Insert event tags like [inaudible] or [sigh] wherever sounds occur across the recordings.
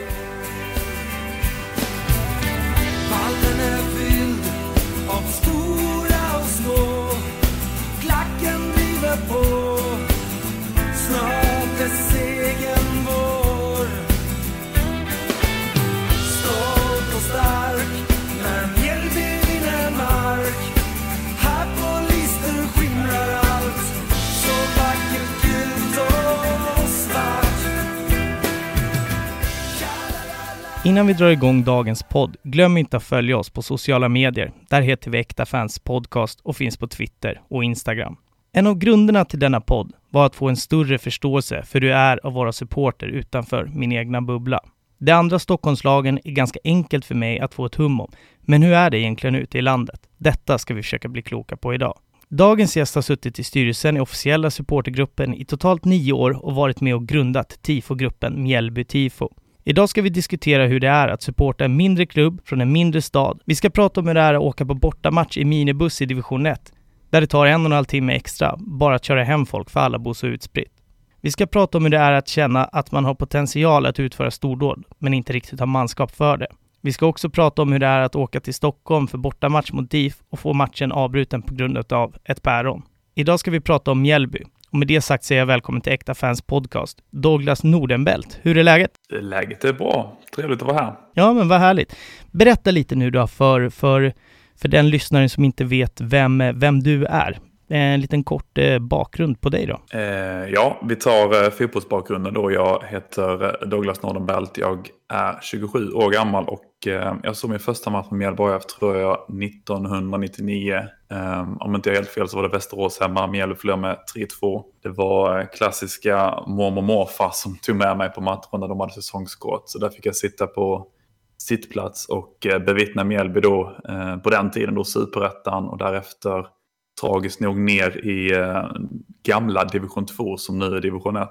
you. Innan vi drar igång dagens podd, glöm inte att följa oss på sociala medier. Där heter vi Äkta Fans Podcast och finns på Twitter och Instagram. En av grunderna till denna podd var att få en större förståelse för hur det är att vara supporter utanför min egna bubbla. De andra Stockholmslagen är ganska enkelt för mig att få ett hum om, men hur är det egentligen ute i landet? Detta ska vi försöka bli kloka på idag. Dagens gäst har suttit i styrelsen i officiella supportergruppen i totalt nio år och varit med och grundat tifogruppen Mjällby Tifo. Idag ska vi diskutera hur det är att supporta en mindre klubb från en mindre stad. Vi ska prata om hur det är att åka på bortamatch i minibuss i division 1, där det tar en och en halv timme extra bara att köra hem folk för alla bor så utspritt. Vi ska prata om hur det är att känna att man har potential att utföra stordåd, men inte riktigt har manskap för det. Vi ska också prata om hur det är att åka till Stockholm för bortamatch mot DIF och få matchen avbruten på grund av ett päron. Idag ska vi prata om Mjällby. Och med det sagt säger jag välkommen till Äkta Fans Podcast. Douglas Nordenbelt, hur är läget? Läget är bra. Trevligt att vara här. Ja, men vad härligt. Berätta lite nu då för, för, för den lyssnaren som inte vet vem, vem du är. Eh, en liten kort eh, bakgrund på dig då. Eh, ja, vi tar fotbollsbakgrunden då. Jag heter Douglas Nordenbelt. Jag är 27 år gammal och jag såg min första match med Mjällby tror jag 1999. Om inte jag är helt fel så var det Västerås hemma. Mjällby förlorade med 3-2. Det var klassiska mormor och morfar som tog med mig på matchen när de hade säsongskort. Så där fick jag sitta på sittplats och bevittna Mjällby då på den tiden då superettan och därefter tragiskt nog ner i eh, gamla division 2 som nu är division 1.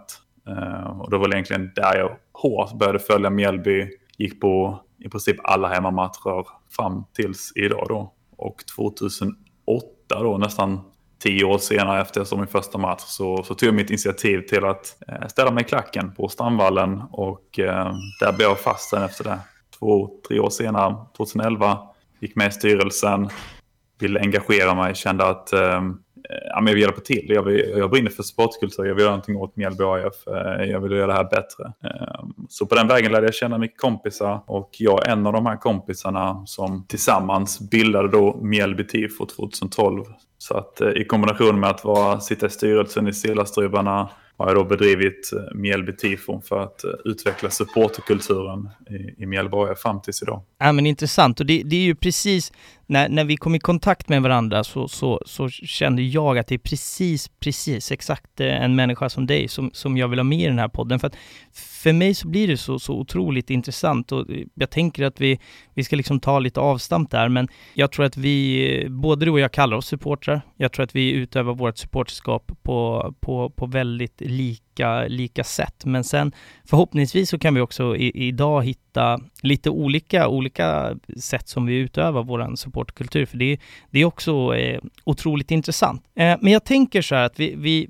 Eh, och det var väl egentligen där jag hårt började följa Mjällby. Gick på i princip alla hemmamatcher fram tills idag då. Och 2008 då, nästan tio år senare efter jag såg min första match så, så tog jag mitt initiativ till att eh, ställa mig i klacken på Strandvallen och eh, där blev jag fast sen efter det. Två, tre år senare, 2011, gick med i styrelsen, ville engagera mig, kände att eh, ja, men jag vill hjälpa till. Jag, vill, jag brinner för sportkultur, jag vill göra någonting åt Mjällby AIF. Eh, jag vill göra det här bättre. Eh, så på den vägen lärde jag känna mycket kompisar och jag är en av de här kompisarna som tillsammans bildade då Mjällby TIFO 2012. Så att eh, i kombination med att vara, sitta i styrelsen i Sillastrubbarna har jag då bedrivit eh, Mjällby tifon för att eh, utveckla supporterkulturen i, i Mjällby AIF fram tills idag. Ja, men intressant. Och det, det är ju precis, när, när vi kom i kontakt med varandra så, så, så kände jag att det är precis, precis exakt eh, en människa som dig som, som jag vill ha med i den här podden. För att för mig så blir det så, så otroligt intressant och eh, jag tänker att vi, vi ska liksom ta lite avstamp där, men jag tror att vi, eh, både du och jag kallar oss supportrar. Jag tror att vi utövar vårt supporterskap på, på, på väldigt lika, lika sätt. Men sen förhoppningsvis så kan vi också i, idag hitta lite olika, olika sätt som vi utövar vår supportkultur, för det, det är också eh, otroligt intressant. Eh, men jag tänker så här att vi, vi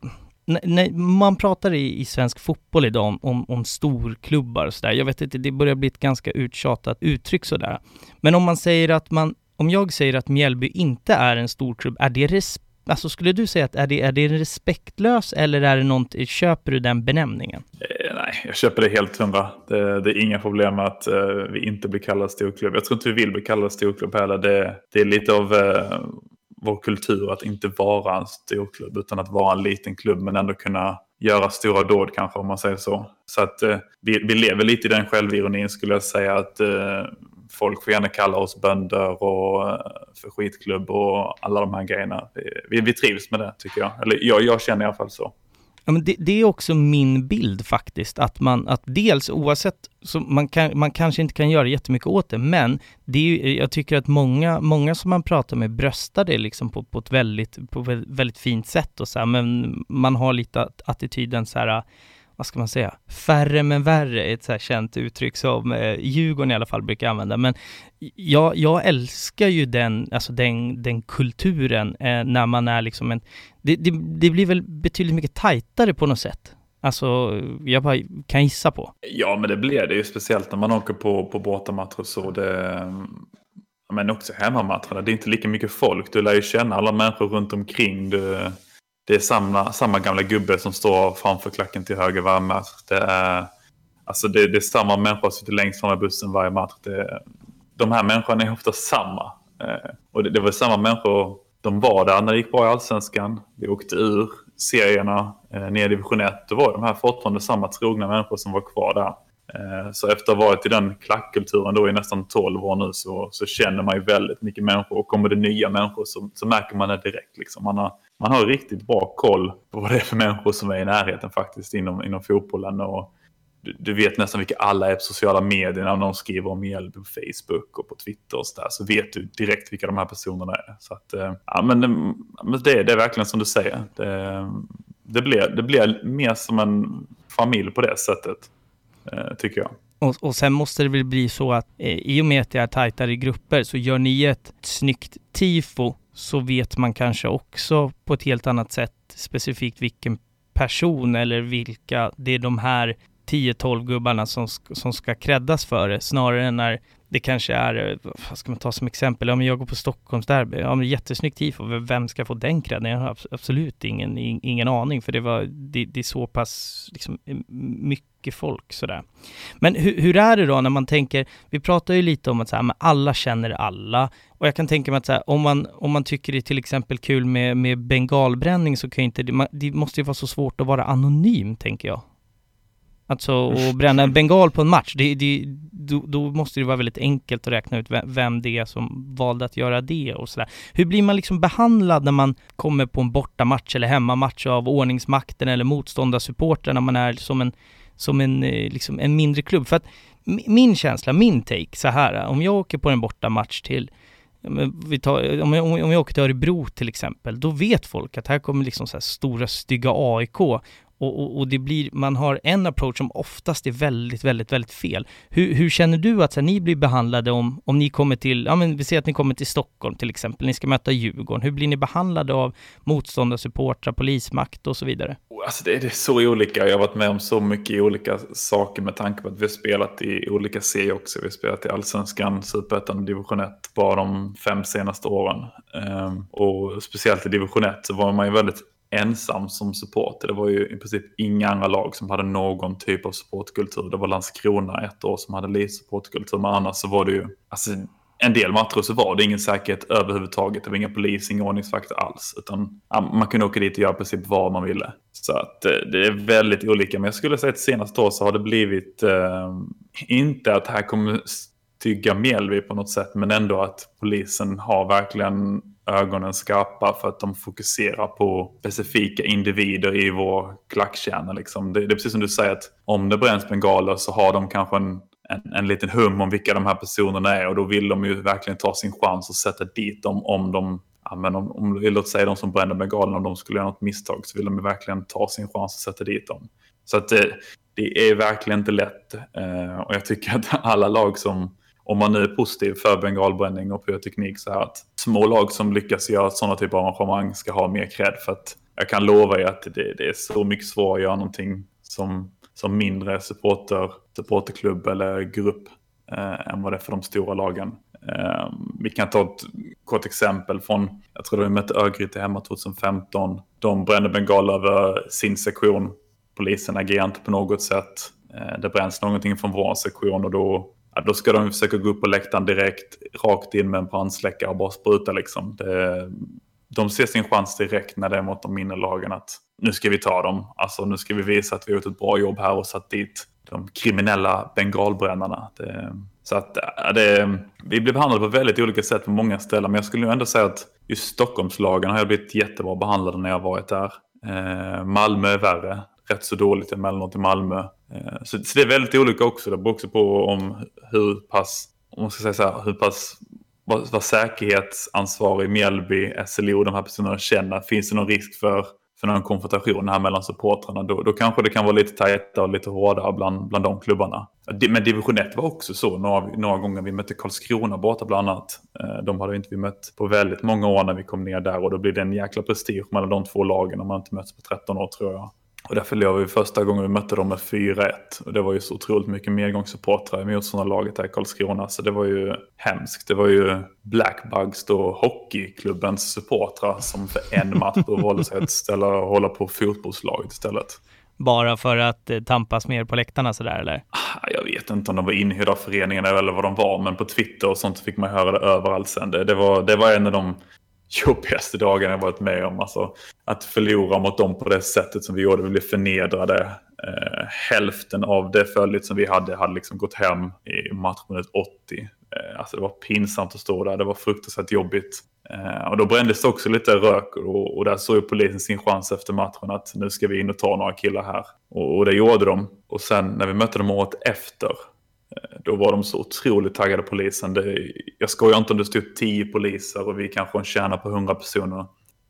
när man pratar i, i svensk fotboll idag om, om, om storklubbar och sådär, jag vet inte, det börjar bli ett ganska uttjatat uttryck sådär. Men om man säger att man, om jag säger att Mjällby inte är en storklubb, är det respekt Alltså skulle du säga att är det, är det respektlös eller är det något, köper du den benämningen? Eh, nej, jag köper det helt hundra. Det, det är inga problem med att eh, vi inte blir kallade storklubb. Jag tror inte vi vill bli kallade storklubb heller. Det, det är lite av eh, vår kultur att inte vara en storklubb utan att vara en liten klubb men ändå kunna göra stora dåd kanske om man säger så. Så att eh, vi, vi lever lite i den självironin skulle jag säga att eh, folk får gärna kalla oss bönder och eh, för skitklubb och alla de här grejerna. Vi, vi trivs med det tycker jag. Eller jag, jag känner i alla fall så. Ja, men det, det, är också min bild faktiskt, att man, att dels oavsett, så man, kan, man kanske inte kan göra jättemycket åt det, men det är jag tycker att många, många som man pratar med bröstar det liksom på, på ett väldigt, på väldigt fint sätt och så här, men man har lite attityden så här, vad ska man säga, färre men värre är ett så här känt uttryck som eh, Djurgården i alla fall brukar använda. Men jag, jag älskar ju den, alltså den, den kulturen eh, när man är liksom en, det, det, det, blir väl betydligt mycket tajtare på något sätt. Alltså, jag bara kan gissa på. Ja, men det blir det ju. Speciellt när man åker på, på bortamatcher så. Det, men också hemmamatcherna. Det är inte lika mycket folk. Du lär ju känna alla människor runt omkring. Du, det är samma, samma gamla gubbe som står framför klacken till höger varje match. Det är, alltså det, det är samma människa som sitter längst fram i bussen varje match. Det, de här människorna är ofta samma. Eh, och det, det var samma människor, de var där när det gick bra i allsvenskan. Vi åkte ur serierna eh, ner i division 1. Då var de här fortfarande samma trogna människor som var kvar där. Eh, så efter att ha varit i den klackkulturen då i nästan 12 år nu så, så känner man ju väldigt mycket människor. Och kommer det nya människor så, så märker man det direkt. Liksom. Man, har, man har riktigt bra koll på vad det är för människor som är i närheten faktiskt inom, inom fotbollen. Och du, du vet nästan vilka alla är på sociala medier när de skriver om Mjällby på Facebook och på Twitter och så där. Så vet du direkt vilka de här personerna är. Så att, eh, ja, eh, men, det, det är verkligen som du säger. Det, det, blir, det blir mer som en familj på det sättet. Eh, tycker jag. Och, och sen måste det väl bli så att eh, i och med att det är tajtare grupper så gör ni ett snyggt tifo så vet man kanske också på ett helt annat sätt specifikt vilken person eller vilka det är de här 10-12 gubbarna som, som ska kräddas för det snarare än när det kanske är, eh, vad ska man ta som exempel, om jag går på Stockholmsderby, ja men jättesnyggt tifo, vem ska få den credden? Jag har absolut ingen, ingen aning, för det var, det, det är så pass liksom, mycket folk sådär. Men hur, hur, är det då när man tänker, vi pratar ju lite om att så här, alla känner alla, och jag kan tänka mig att så här, om, man, om man tycker det är till exempel kul med, med bengalbränning så kan ju inte, det, det måste ju vara så svårt att vara anonym, tänker jag. Alltså att bränna en bengal på en match, det, det, då, då, måste det vara väldigt enkelt att räkna ut vem det är som valde att göra det och sådär. Hur blir man liksom behandlad när man kommer på en bortamatch eller hemmamatch av ordningsmakten eller motståndarsupporter när man är som en, som en, eh, liksom en mindre klubb? För att min känsla, min take så här, om jag åker på en bortamatch till tar, om, jag, om jag åker till Örebro till exempel, då vet folk att här kommer liksom så stora stygga AIK och, och, och, det blir, man har en approach som oftast är väldigt, väldigt, väldigt fel. Hur, hur känner du att så här, ni blir behandlade om, om ni kommer till, ja men vi säger att ni kommer till Stockholm till exempel, ni ska möta Djurgården. Hur blir ni behandlade av motståndarsupportrar, polismakt och så vidare? Oh, alltså det, det är så olika. Jag har varit med om så mycket olika saker med tanke på att vi har spelat i olika serier också. Vi har spelat i Allsvenskan, Superettan och Division 1 bara de fem senaste åren. Ehm, och speciellt i Division 1 så var man ju väldigt ensam som supporter. Det var ju i princip inga andra lag som hade någon typ av supportkultur. Det var Landskrona ett år som hade lite supportkultur, men annars så var det ju, alltså en del matcher så var det ingen säkerhet överhuvudtaget. Det var inga polis, inga ordningsvakter alls. Utan man kunde åka dit och göra i princip vad man ville. Så att eh, det är väldigt olika. Men jag skulle säga att senaste år så har det blivit, eh, inte att här kommer stygga Mjällby på något sätt, men ändå att polisen har verkligen ögonen skarpa för att de fokuserar på specifika individer i vår klackkärna. Liksom. Det, det, är precis som du säger att om det bränns bengaler så har de kanske en, en, en liten hum om vilka de här personerna är och då vill de ju verkligen ta sin chans och sätta dit dem om de Ja, men om, om, låt säga de som bränner bengalerna, om de skulle göra något misstag så vill de ju verkligen ta sin chans och sätta dit dem. Så att det, det är verkligen inte lätt. Eh, och jag tycker att alla lag som om man nu är positiv för bengalbränning och pyroteknik så här att små lag som lyckas göra sådana typer av arrangemang ska ha mer cred för att jag kan lova er att det, det är så mycket svårare att göra någonting som, som mindre supporter, supporterklubb eller grupp eh, än vad det är för de stora lagen. Eh, vi kan ta ett kort exempel från, jag tror det vi mötte Örgryte hemma 2015. De brände bengal över sin sektion. Polisen agerar inte på något sätt. Eh, det bränns någonting från vår sektion och då Ja, då ska de försöka gå upp på läktaren direkt, rakt in med en brandsläckare och bara spruta liksom. Det, de ser sin chans direkt när det är mot de mindre lagen att nu ska vi ta dem. Alltså nu ska vi visa att vi har gjort ett bra jobb här och satt dit de kriminella bengalbrännarna. Det, så att det, vi blir behandlade på väldigt olika sätt på många ställen. Men jag skulle nog ändå säga att just Stockholmslagen har jag blivit jättebra behandlade när jag varit där. Eh, Malmö är värre rätt så dåligt emellanåt i Malmö. Eh, så, så det är väldigt olika också. Det beror också på om hur pass, om man ska säga så här, hur pass vad, vad säkerhetsansvarig Mjällby, SLO, de här personerna känner. Finns det någon risk för, för någon konfrontation här mellan supportrarna? Då, då kanske det kan vara lite tajta och lite hårdare bland, bland de klubbarna. Men division 1 var också så. Några, några gånger vi mötte Karlskrona borta bland annat. Eh, de hade inte vi mött på väldigt många år när vi kom ner där och då blir det en jäkla prestige mellan de två lagen om man inte möts på 13 år tror jag. Och där förlorade vi första gången vi mötte dem med 4-1. Och det var ju så otroligt mycket medgångssupportrar i motståndarlaget här i Karlskrona. Så det var ju hemskt. Det var ju Blackbugs då, hockeyklubbens supportrar som för en match då valde sig att ställa och hålla på fotbollslaget istället. Bara för att eh, tampas mer på läktarna sådär eller? Ah, jag vet inte om de var inhyrda av föreningen eller vad de var, men på Twitter och sånt fick man höra det överallt sen. Det, det, var, det var en av de [laughs] jobbigaste dagarna jag varit med om. Alltså, att förlora mot dem på det sättet som vi gjorde. Vi blev förnedrade. Eh, hälften av det följet som vi hade hade liksom gått hem i matchminut 80. Eh, alltså det var pinsamt att stå där. Det var fruktansvärt jobbigt. Eh, och då brändes det också lite rök och, och där såg ju polisen sin chans efter matchen att nu ska vi in och ta några killar här. Och, och det gjorde de. Och sen när vi mötte dem året efter eh, då var de så otroligt taggade polisen. Det, jag skojar inte om det stod tio poliser och vi kanske en tjänar på hundra personer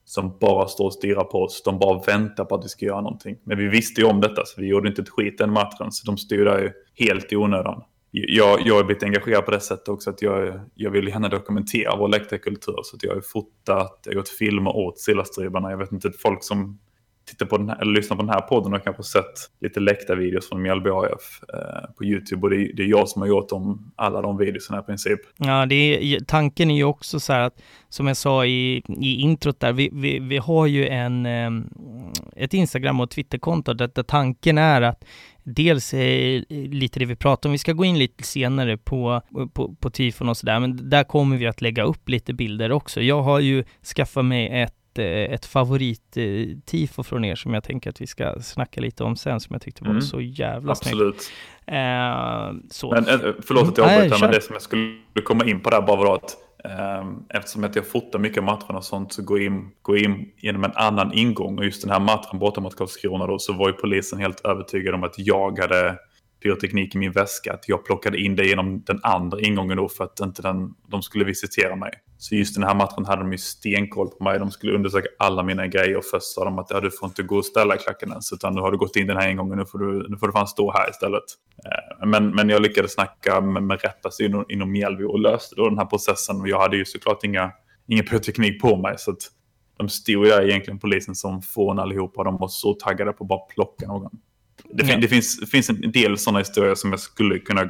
som bara står och stirrar på oss. De bara väntar på att vi ska göra någonting. Men vi visste ju om detta så vi gjorde inte ett skit den matchen. Så de stod där ju helt i onödan. Jag, jag har blivit engagerad på det sättet också att jag, jag vill gärna dokumentera vår läktarkultur. Så att jag har fotat, jag har gjort filmer åt Sillastribarna. Jag vet inte, folk som tittar på den här, eller lyssnar på den här podden och kanske sett lite läckta videos från Mjällby AF eh, på YouTube. Och det är, det är jag som har gjort dem, alla de videorna i princip. Ja, det är, tanken är ju också så här att, som jag sa i, i introt där, vi, vi, vi har ju en, ehm, ett Instagram och Twitterkonto där, där tanken är att dels är lite det vi pratar om, vi ska gå in lite senare på, på, på tifon och sådär, men där kommer vi att lägga upp lite bilder också. Jag har ju skaffat mig ett ett favorit-tifo från er som jag tänker att vi ska snacka lite om sen, som jag tyckte var mm. så jävla Absolut. snyggt. Eh, så. Men, eh, förlåt att jag avbryter, men det som jag skulle komma in på där bara var att eh, eftersom att jag fotar mycket matcher och sånt så går jag in, går in genom en annan ingång. Och just den här matchen borta mot Karlskrona då så var ju polisen helt övertygad om att jag hade pyroteknik i min väska. Att jag plockade in det genom den andra ingången då för att inte den, de skulle visitera mig. Så just den här matchen hade de ju stenkoll på mig. De skulle undersöka alla mina grejer. Och först sa de att ja, du får inte gå och ställa klacken ens. Utan nu har du gått in den här ingången. Nu får du, nu får du fan stå här istället. Eh, men, men jag lyckades snacka med, med rätt person inom, inom Mjällby och löste då den här processen. Och jag hade ju såklart inga, ingen pyroteknik på mig. Så att de stod där egentligen polisen som fån allihopa. De var så taggade på att bara plocka någon. Det, fin det, finns, finns en del sådana historier som jag skulle kunna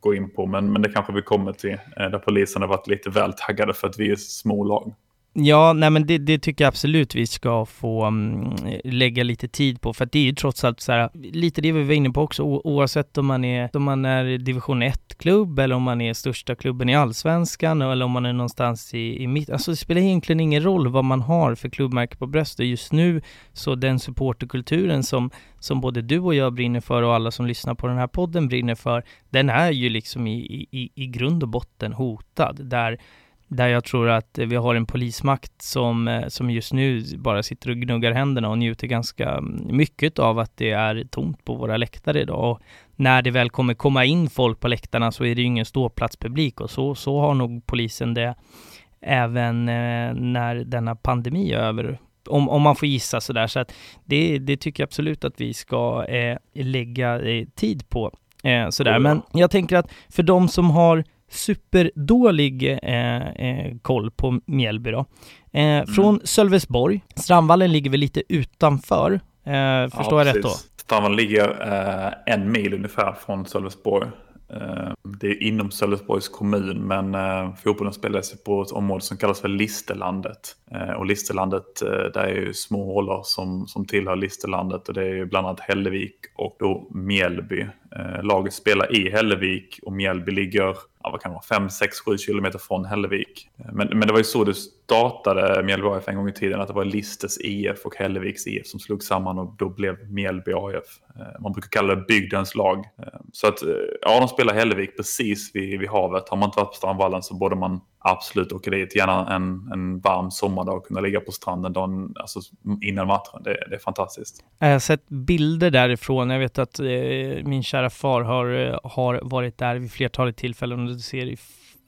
gå in på, men, men det kanske vi kommer till, eh, där polisen har varit lite väl taggade för att vi är små lag. Ja, nej men det, det, tycker jag absolut vi ska få um, lägga lite tid på, för att det är ju trots allt så här, lite det vi var inne på också, oavsett om man är, om man är division 1-klubb eller om man är största klubben i allsvenskan eller om man är någonstans i, i mitt, alltså det spelar egentligen ingen roll vad man har för klubbmärke på bröstet. Just nu så den supporterkulturen som, som både du och jag brinner för och alla som lyssnar på den här podden brinner för, den är ju liksom i, i, i grund och botten hotad, där där jag tror att vi har en polismakt som, eh, som just nu bara sitter och gnuggar händerna och njuter ganska mycket av att det är tomt på våra läktare idag. Och när det väl kommer komma in folk på läktarna så är det ju ingen ståplatspublik och så, så har nog polisen det även eh, när denna pandemi är över. Om, om man får gissa sådär. Så att det, det tycker jag absolut att vi ska eh, lägga eh, tid på. Eh, sådär. Men jag tänker att för de som har superdålig eh, eh, koll på Mjällby då. Eh, mm. Från Sölvesborg, Strandvallen ligger väl lite utanför, eh, förstår ja, jag rätt då? Strandvallen ligger eh, en mil ungefär från Sölvesborg. Eh, det är inom Sölvesborgs kommun men fotbollen spelas på ett område som kallas för Listerlandet. Eh, och Listerlandet, eh, där är ju små hålor som, som tillhör Listerlandet och det är ju bland annat Hällevik och då Mjällby. Eh, laget spelar i Hällevik och Mjällby ligger ja, vad kan det vara, 5, 6, 7 kilometer från Hällevik. Men, men det var ju så det startade Mjällby AF en gång i tiden, att det var Listers IF och Hälleviks IF som slog samman och då blev Mjällby AF. Man brukar kalla det bygdens lag. Så att, ja, de spelar Hällevik precis vid, vid havet. Har man inte varit på Strandvallen så borde man absolut åka dit. Gärna en, en varm sommardag och kunna ligga på stranden dagen, alltså innan matchen. Det, det, är fantastiskt. Jag har sett bilder därifrån. Jag vet att eh, min kära far har, eh, har varit där vid flertalet tillfällen och det ser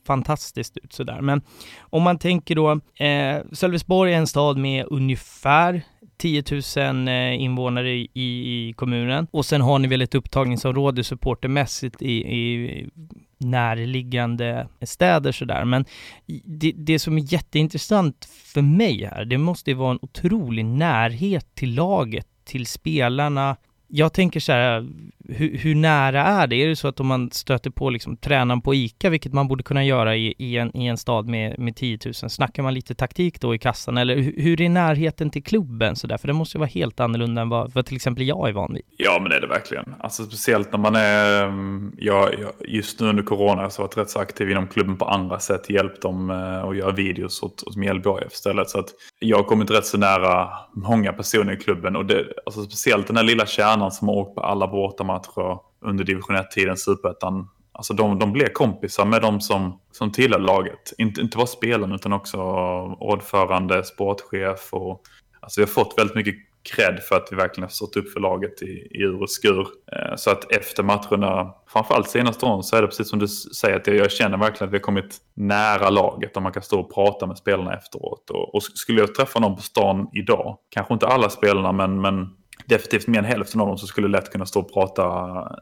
fantastiskt ut sådär. Men om man tänker då, eh, Sölvesborg är en stad med ungefär 10 000 eh, invånare i, i, kommunen och sen har ni väl ett upptagningsområde supportermässigt i, i närliggande städer sådär. Men det, det som är jätteintressant för mig här, det måste ju vara en otrolig närhet till laget till spelarna jag tänker så här, hur, hur, nära är det? Är det så att om man stöter på liksom tränaren på ICA, vilket man borde kunna göra i, i, en, i en stad med, med 10 000, snackar man lite taktik då i kassan? Eller hur, hur är närheten till klubben så där? För det måste ju vara helt annorlunda än vad, vad till exempel jag är van vid. Ja, men det är det verkligen. Alltså speciellt när man är, mm, ja, just nu under corona så har jag varit rätt så aktiv inom klubben på andra sätt, hjälpt dem eh, att göra videos åt, åt Mjällby istället. Så att jag har kommit rätt så nära många personer i klubben och det, alltså speciellt den här lilla kärnan som har åkt på alla bortamatcher under division 1-tiden, superettan. Alltså de, de blev kompisar med de som, som tillhör laget. Inte, inte bara spelarna utan också ordförande, sportchef och alltså vi har fått väldigt mycket cred för att vi verkligen har stått upp för laget i, i ur och skur. Eh, så att efter matcherna, framförallt senaste åren, så är det precis som du säger att jag känner verkligen att vi har kommit nära laget och man kan stå och prata med spelarna efteråt. Och, och skulle jag träffa någon på stan idag, kanske inte alla spelarna men, men definitivt mer än hälften av dem så skulle lätt kunna stå och prata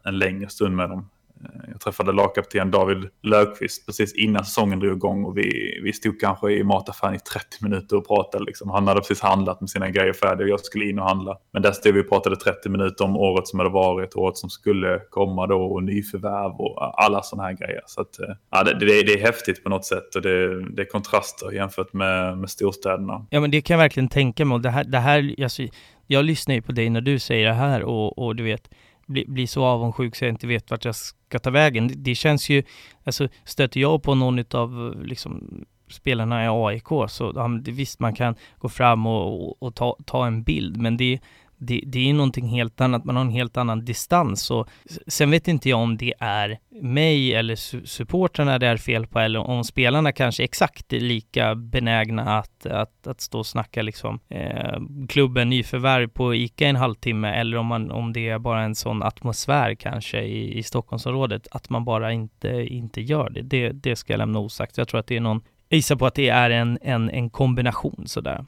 en längre stund med dem. Eh, jag träffade lagkapten David Löfqvist precis innan säsongen drog igång och vi, vi stod kanske i mataffären i 30 minuter och pratade. Liksom. Han hade precis handlat med sina grejer färdiga och jag skulle in och handla. Men där stod vi och pratade 30 minuter om året som hade varit, året som skulle komma då och nyförvärv och alla sådana här grejer. Så att, eh, ja, det, det, det, är häftigt på något sätt och det, det är kontraster jämfört med, med storstäderna. Ja men det kan jag verkligen tänka mig. Det här, det här, alltså, jag lyssnar ju på dig när du säger det här och, och du vet, blir bli så avundsjuk så jag inte vet vart jag ska ta vägen. Det, känns ju, alltså stöter jag på någon av liksom spelarna i AIK så ja, visst man kan gå fram och, och, och ta, ta en bild men det, det, det är någonting helt annat, man har en helt annan distans. Och sen vet inte jag om det är mig eller su supportrarna det är fel på eller om spelarna kanske exakt är lika benägna att, att, att stå och snacka liksom eh, klubben nyförvärv på ICA en halvtimme eller om, man, om det är bara en sån atmosfär kanske i, i Stockholmsområdet att man bara inte, inte gör det. det. Det ska jag lämna osagt. Jag tror att det är någon, jag gissar på att det är en, en, en kombination sådär.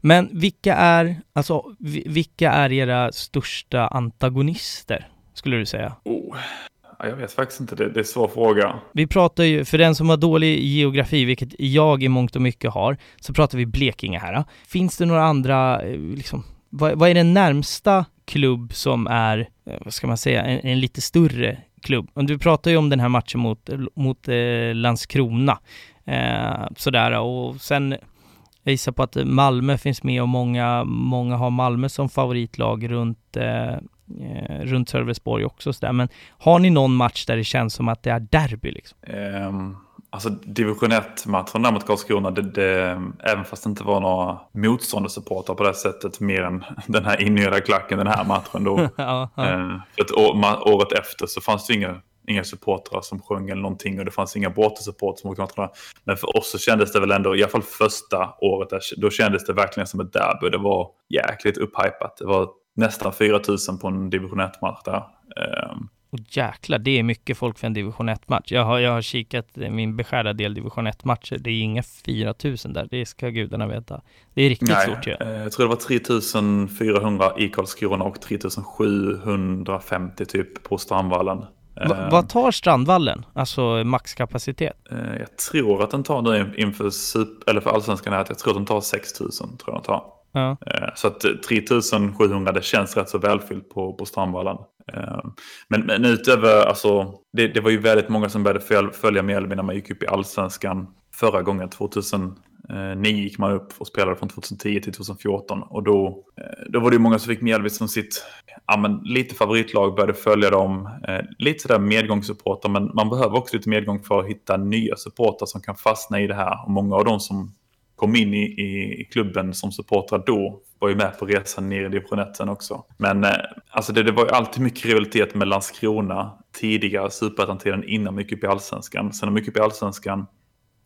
Men vilka är, alltså, vilka är era största antagonister, skulle du säga? Oh. Jag vet faktiskt inte, det, det är en svår fråga. Vi pratar ju, för den som har dålig geografi, vilket jag i mångt och mycket har, så pratar vi Blekinge här. Finns det några andra, eh, liksom, vad, vad är den närmsta klubb som är, eh, vad ska man säga, en, en lite större klubb? Du pratar ju om den här matchen mot, mot eh, Landskrona, eh, sådär, och sen jag gissar på att Malmö finns med och många, många har Malmö som favoritlag runt, eh, eh runt Sölvesborg också. Så där. Men har ni någon match där det känns som att det är derby? Liksom? Um, alltså division 1-matchen där mot Karlskrona, det, det, även fast det inte var några motståndarsupportrar på det sättet, mer än [laughs] den här inhyrda klacken den här matchen då. [laughs] ja, ja. Uh, för året efter så fanns det inga inga supportrar som sjöng eller någonting och det fanns inga bortasupport som åkte Men för oss så kändes det väl ändå, i alla fall första året, där, då kändes det verkligen som ett derby. Det var jäkligt upphypat. Det var nästan 4 000 på en division 1-match där. Och jäklar, det är mycket folk för en division 1-match. Jag har, jag har kikat min beskärda del division 1-matcher. Det är inga 4000 där, det ska gudarna veta. Det är riktigt Nej, stort ju. Ja. Eh, jag tror det var 3400 i Karlskrona och 3750 typ på Strandvallen. Va, eh, vad tar Strandvallen, alltså maxkapacitet? Eh, jag tror att den tar nu inför, super, eller för allsvenskan här, jag tror att den tar 6000. Tror jag den tar. Ja. Eh, så att 3700 det känns rätt så välfyllt på, på Strandvallen. Men, men utöver, alltså, det, det var ju väldigt många som började följa Mjällby när man gick upp i allsvenskan förra gången, Eh, 2009 gick man upp och spelade från 2010 till 2014. Och då, eh, då var det ju många som fick Mjällby som sitt ja, men lite favoritlag, började följa dem. Eh, lite sådär medgångssupporter, men man behöver också lite medgång för att hitta nya supportrar som kan fastna i det här. Och många av dem som kom in i, i, i klubben som supportrar då var ju med på resan ner i division 1 sen också. Men eh, alltså det, det var ju alltid mycket rivalitet med Landskrona tidigare, superettan-tiden innan mycket upp i allsvenskan. Sen mycket upp i allsvenskan,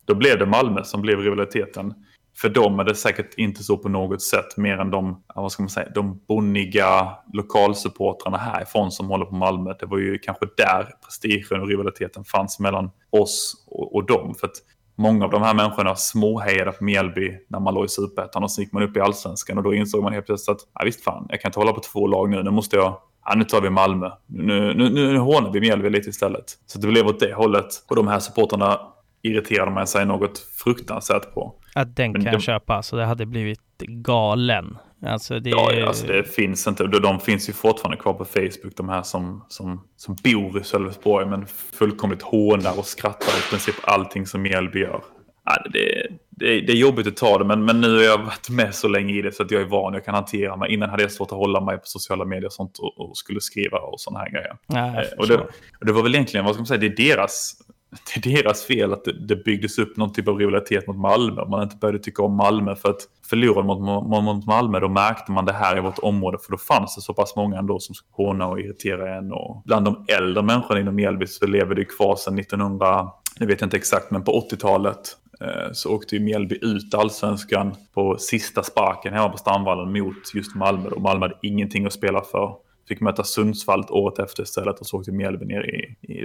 då blev det Malmö som blev rivaliteten för dem är det säkert inte så på något sätt mer än de, vad ska man säga, de bonniga lokalsupportrarna härifrån som håller på Malmö. Det var ju kanske där prestigen och rivaliteten fanns mellan oss och, och dem. För att många av de här människorna småhejade på Mjällby när man låg i superettan och så gick man upp i allsvenskan och då insåg man helt plötsligt att ja, visst fan, jag kan inte hålla på två lag nu, nu måste jag Ja, nu tar vi Malmö. Nu, nu, nu, nu hånar vi Mjällby lite istället. Så det blev åt det hållet. Och de här supporterna irriterade man sig något fruktansvärt på. Att den kan jag köpa, så det hade blivit galen Alltså det, Ja, alltså det finns inte. De, finns ju fortfarande kvar på Facebook, de här som, som, som bor i Sölvesborg men fullkomligt hånar och skrattar i princip allting som Mjällby gör. Ja, det, det, det är jobbigt att ta det, men, men nu har jag varit med så länge i det så att jag är van, jag kan hantera mig. Innan hade jag svårt att hålla mig på sociala medier och sånt och, och skulle skriva och sådana här grejer. Ja, Eh, och, det, och det var väl egentligen, vad ska man säga, det är deras, [laughs] det är deras fel att det, det byggdes upp någon typ av rivalitet mot Malmö. Man inte började tycka om Malmö för att förlorade mot, mot, mot Malmö då märkte man det här i vårt område för då fanns det så pass många ändå som håna och irritera en. Och bland de äldre människorna inom Mjällby så lever det kvar sedan 1900, jag vet inte exakt, men på 80-talet eh, så åkte ju Mjällby ut allsvenskan på sista sparken hemma på Stamvallen mot just Malmö. Och Malmö hade ingenting att spela för. Fick möta Sundsvall året efter istället och så åkte Mjällby ner i, i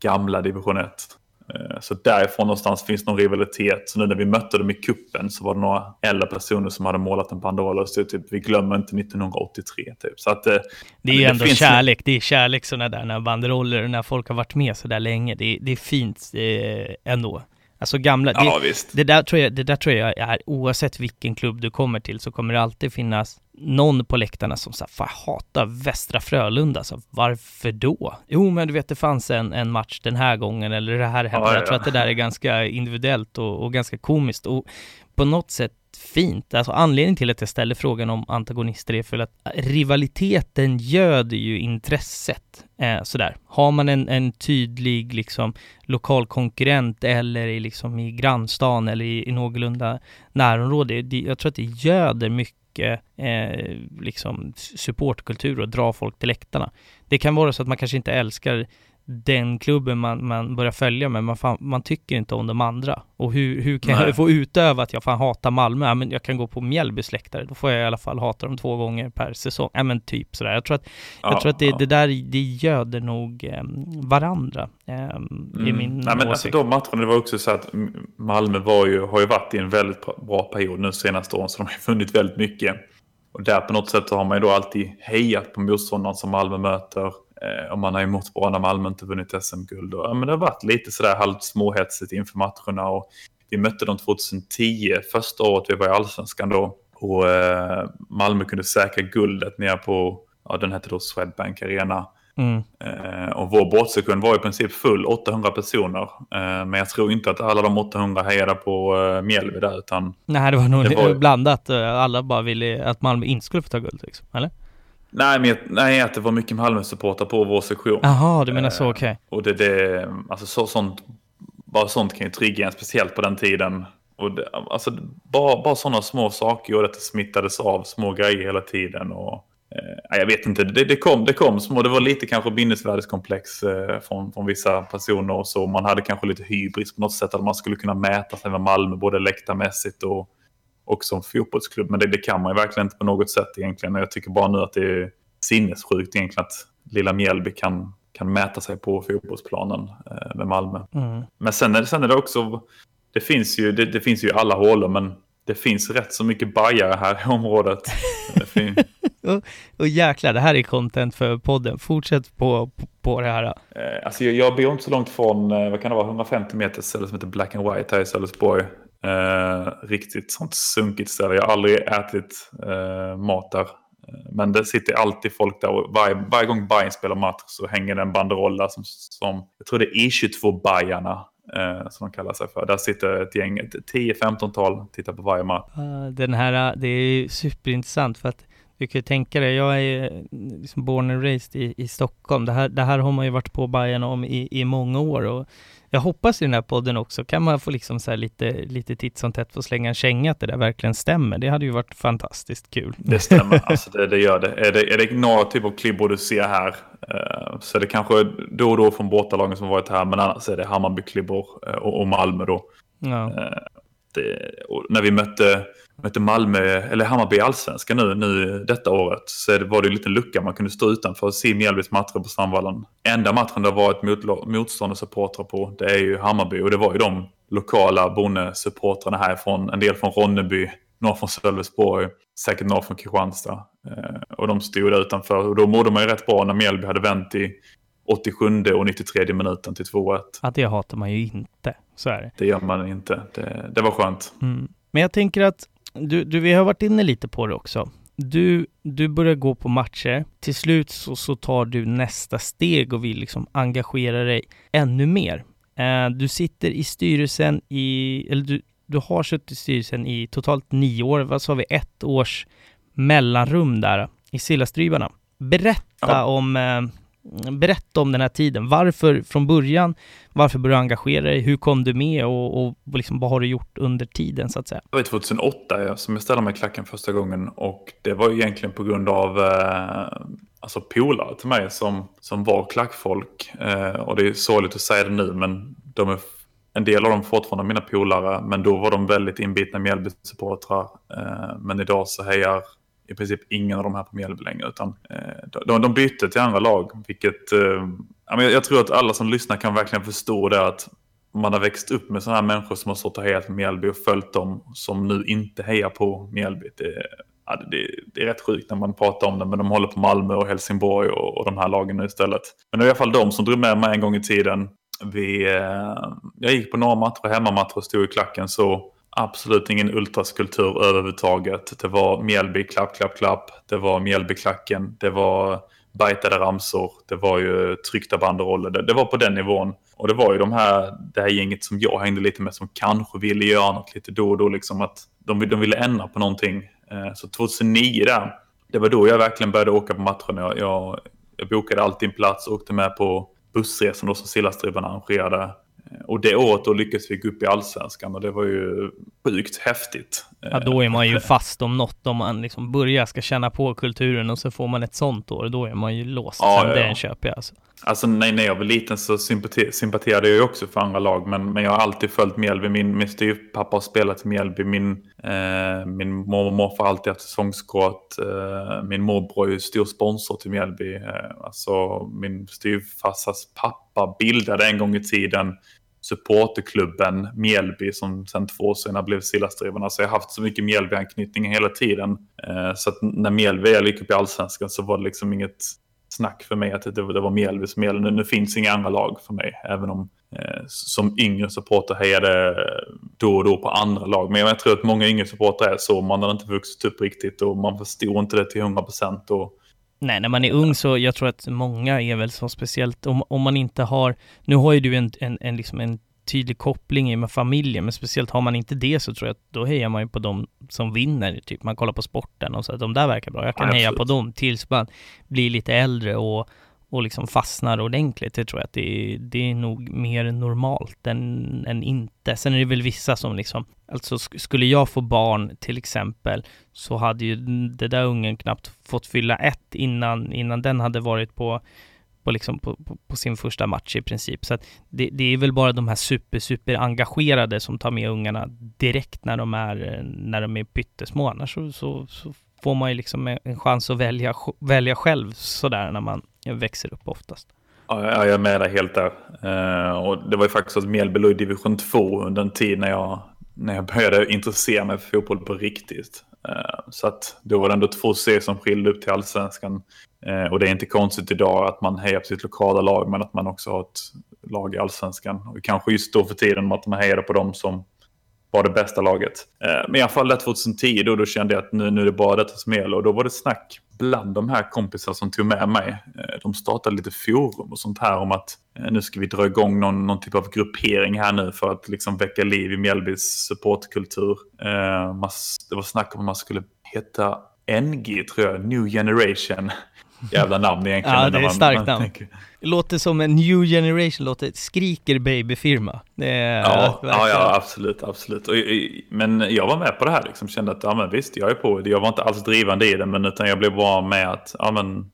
gamla division 1. Eh, Så därifrån någonstans finns någon rivalitet. Så nu när vi mötte dem i kuppen så var det några äldre personer som hade målat en banderoll och stod typ vi glömmer inte 1983 typ. Så att eh, Det är ju ändå finns- kärlek. Det är kärlek sådana där när banderoller, när folk har varit med så där länge. Det, det är fint eh, ändå. Alltså gamla, det, Ja visst. det, där tror jag, det där tror jag är, oavsett vilken klubb du kommer till så kommer det alltid finnas någon på läktarna som säger fan hatar Västra Frölunda. Så varför då? Jo men du vet det fanns en, en match den här gången eller det här hände. Ja, Jag ja. tror att det där är ganska individuellt och, och ganska komiskt och på något sätt fint. Alltså anledningen till att jag ställer frågan om antagonister är för att äh, rivaliteten göder ju intresset. Eh, sådär. Har man en, en tydlig liksom lokal konkurrent eller i, liksom, i grannstan eller i, i någorlunda närområde, det, jag tror att det göder mycket eh, liksom supportkultur och drar folk till läktarna. Det kan vara så att man kanske inte älskar den klubben man, man börjar följa men man, fan, man tycker inte om de andra. Och hur, hur kan Nej. jag få utöva att jag fan hatar Malmö? Ja, men jag kan gå på Mjällbys läktare, då får jag i alla fall hata dem två gånger per säsong. Ja men typ sådär. Jag tror att, jag Ja, tror att det, ja. det där, det göder nog eh, varandra. Eh, I Mm. min Nej, men alltså, åsikt. de matcherna, det var också så att Malmö var ju, har ju varit i en väldigt bra- bra period nu senaste åren, så de har ju vunnit väldigt mycket. Och där på något sätt så har man ju då alltid hejat på motståndaren som Malmö möter. Eh, och man har ju mått bra när Malmö inte vunnit SM-guld. Ja, men det har varit lite sådär halvt småhetsigt inför matcherna. Och vi mötte dem 2010, första året vi var i Allsvenskan då. Och eh, Malmö kunde säkra guldet ner på, ja den hette då Swedbank Arena. Mm. Eh, och vår båtsektion var i princip full, 800 personer. Eh, men jag tror inte att alla de 800 hejade på eh, Mjällby där, utan Nej, det var nog Det var- blandat. Eh, Alla bara ville att Malmö inte skulle få ta guld, liksom. eller? Nej, men, jag- nej, att det var mycket Malmö-supportrar på vår sektion. Jaha, du menar så, Eh, okej. Och det, det alltså så, sånt, bara sånt kan ju trigga en, speciellt på den tiden. Och det, alltså, bara, bara sådana små saker gjorde att det smittades av, små grejer hela tiden. Och, eh, jag vet inte, det, det, kom, det kom små, det var lite kanske minnesvärdeskomplex eh, från, från vissa personer och så. Man hade kanske lite hybris på något sätt, att man skulle kunna mäta sig med Malmö, både läktarmässigt och, och som fotbollsklubb. Men det, det kan man ju verkligen inte på något sätt egentligen. Och Jag tycker bara nu att det är sinnessjukt egentligen att lilla Mjällby kan, kan mäta sig på fotbollsplanen eh, med Malmö. Mm. Men sen är, det- sen är det också, det finns ju, det, det finns ju alla hålor, men det finns rätt så mycket bajare här i området. Det fin- [laughs] Och jäklar, det här är content för podden. Fortsätt på, på, på det här. eh, alltså jag, jag bor inte så långt från, eh, vad kan det vara, 150 meter ställe som heter Black and White här i Sölvesborg. Eh, riktigt sånt sunkigt ställe. Jag har aldrig ätit eh, mat där. Eh, men det sitter alltid folk där och varje, varje gång Bayern spelar match så hänger det en banderoll där som, som jag tror det är I22-bajarna eh, som de kallar sig för. Där sitter ett gäng, 10-15-tal, tittar på varje match. Den här, det är superintressant för att du kan ju tänka dig, jag är ju liksom born and raised i, i Stockholm. Det här, det här har man ju varit på Bayern om i, i många år och jag hoppas i den här podden också kan man få liksom så lite, lite titt som tätt få slänga en känga att det där verkligen stämmer. Det hade ju varit fantastiskt kul. Det stämmer, [laughs] alltså det, det gör det. Är, det. är det några typ av klibbor du ser här eh, så är det kanske då och då från bortalagen som varit här, men annars är det Hammarby-klibbor eh, och, och Malmö då. Ja. Eh, det, och när vi mötte, mötte Malmö, eller Hammarby i allsvenskan nu, nu detta året så det, var det en liten lucka man kunde stå utanför och se Mjällbys matcher på Sandvallen. Enda matchen det har varit mot, motståndarsupportrar på det är ju Hammarby och det var ju de lokala bonnesupportrarna härifrån, en del från Ronneby, några från Sölvesborg, säkert några från Kristianstad. Eh, och de stod där utanför och då mådde man ju rätt bra när Mjällby hade vänt i 87 och 93 minuten till 2-1. ja, det hatar man ju inte. Så är det. Det gör man inte. Det, det var skönt. Mm. Men jag tänker att du, du, vi har varit inne lite på det också. du, du börjar gå på matcher. Till slut så, så tar du nästa steg och vill liksom engagera dig ännu mer. Eh, du sitter i styrelsen i, eller du, du har suttit i styrelsen i totalt nio år, vad sa vi, ett års mellanrum där i Sillastryvarna. Berätta Ja. om eh, Berätta om den här tiden. Varför från början? Varför började du engagera dig? Hur kom du med och, och liksom, vad har du gjort under tiden så att säga? Det var 2008 ja, som jag ställde mig i klacken första gången och det var ju egentligen på grund av eh, alltså polare till mig som, som var klackfolk. Eh, och det är sorgligt att säga det nu men de är, en del av dem fortfarande mina polare men då var de väldigt inbitna Mjällby-supportrar. Eh, men idag så hejar i princip ingen av de här på Mjällby längre utan eh, de, de bytte till andra lag vilket eh, jag, jag tror att alla som lyssnar kan verkligen förstå det att man har växt upp med sådana här människor som har stått och hejat på Mjällby och följt dem som nu inte hejar på Mjällby. Det, ja, det, det är rätt sjukt när man pratar om det, men de håller på Malmö och Helsingborg och, och de här lagen nu istället. Men det var i alla fall de som drog med mig en gång i tiden. Vi, eh, jag gick på några matcher, hemmamatcher och stod i klacken så absolut ingen ultraskulptur överhuvudtaget. Det var Mjällby, klapp, klapp, klapp. Det var Mjällbyklacken. Det var bajtade ramsor. Det var ju tryckta banderoller. Det, det var på den nivån. Och det var ju de här, det här gänget som jag hängde lite med som kanske ville göra något lite då och då. Liksom att de, de ville ändra på någonting. Eh, så 2009 där, det var då jag verkligen började åka på matcherna. Jag, jag, jag bokade alltid en plats och åkte med på bussresan då som Sillastribban arrangerade. Eh, Och det året då lyckades vi gå upp i allsvenskan och det var ju sjukt häftigt. Ja, då är man ju fast om något, om man liksom börjar ska känna på kulturen och så får man ett sånt år, då är man ju låst. Ja, Sen ja, den ja. köper jag alltså. Alltså när, när jag var liten så sympati, sympatiserade jag också för andra lag. Men, men jag har alltid följt Mjällby. Min, min styvpappa har spelat i Mjällby. Min, eh, min mormor och morfar har alltid haft säsongskort. Eh, min morbror är ju stor sponsor till Mjällby. Eh, alltså min styvfarsas pappa bildade en gång i tiden supporterklubben Mjällby som sen två år senare blev Sillastrivarna. Så jag har haft så mycket Mjällby-anknytning hela tiden. Eh, så att när Mjällby väl gick upp i allsvenskan så var det liksom inget snack för mig att det, det var Mjällby som gällde. Nu, nu finns inga andra lag för mig, även om eh, som yngre supporter hejade då och då på andra lag. Men jag tror att många yngre supportrar är så. Man har inte vuxit upp riktigt och man förstår inte det till 100 procent. Nej, när man är ung så jag tror att många är väl så speciellt om, om man inte har, nu har ju du en, en, en, liksom en tydlig koppling med familjen, men speciellt har man inte det så tror jag att då hejar man ju på dem som vinner, typ. Man kollar på sporten och så att de där verkar bra, jag kan Ja, heja på dem tills man blir lite äldre och, och liksom fastnar ordentligt. Det tror jag att det är, det är nog mer normalt än, än inte. Sen är det väl vissa som liksom, alltså sk- skulle jag få barn till exempel så hade ju det där ungen knappt fått fylla ett innan, innan den hade varit på, på, liksom på, på, på sin första match i princip. Så att det, det är väl bara de här super, super engagerade som tar med ungarna direkt när de är, när de är pyttesmå. Annars så, så, så får man ju liksom en, en chans att välja, välja själv sådär när man jag växer upp oftast. Ja, jag är med dig helt där. Eh, och det var ju faktiskt så att Mjällby låg i division 2 under en tid när jag, när jag började intressera mig för fotboll på riktigt. Eh, så att då var det ändå två serier som skilde upp till allsvenskan. Eh, och det är inte konstigt idag att man hejar på sitt lokala lag men att man också har ett lag i allsvenskan. Och kanske just då för tiden att man hejade på dem som var det bästa laget. Eh, men i alla fall där 2010 då, då kände jag att nu, nu är det bara detta som gäller. Och då var det snack bland de här kompisar som tog med mig. Eh, de startade lite forum och sånt här om att eh, nu ska vi dra igång någon, någon typ av gruppering här nu för att liksom väcka liv i Mjällbys supportkultur. Det var snack om att man skulle heta NG tror jag, New Generation. Jävla namn egentligen. Ja, det är man- starkt man namn. tänker- Det låter som en new generation, låter skriker babyfirma. Det är Ja, ja, ja, absolut, absolut. Och, men jag var med på det här, liksom, kände att ja, men visst, jag är på det. Jag var inte alls drivande i det, men utan jag blev bara med att, ja men,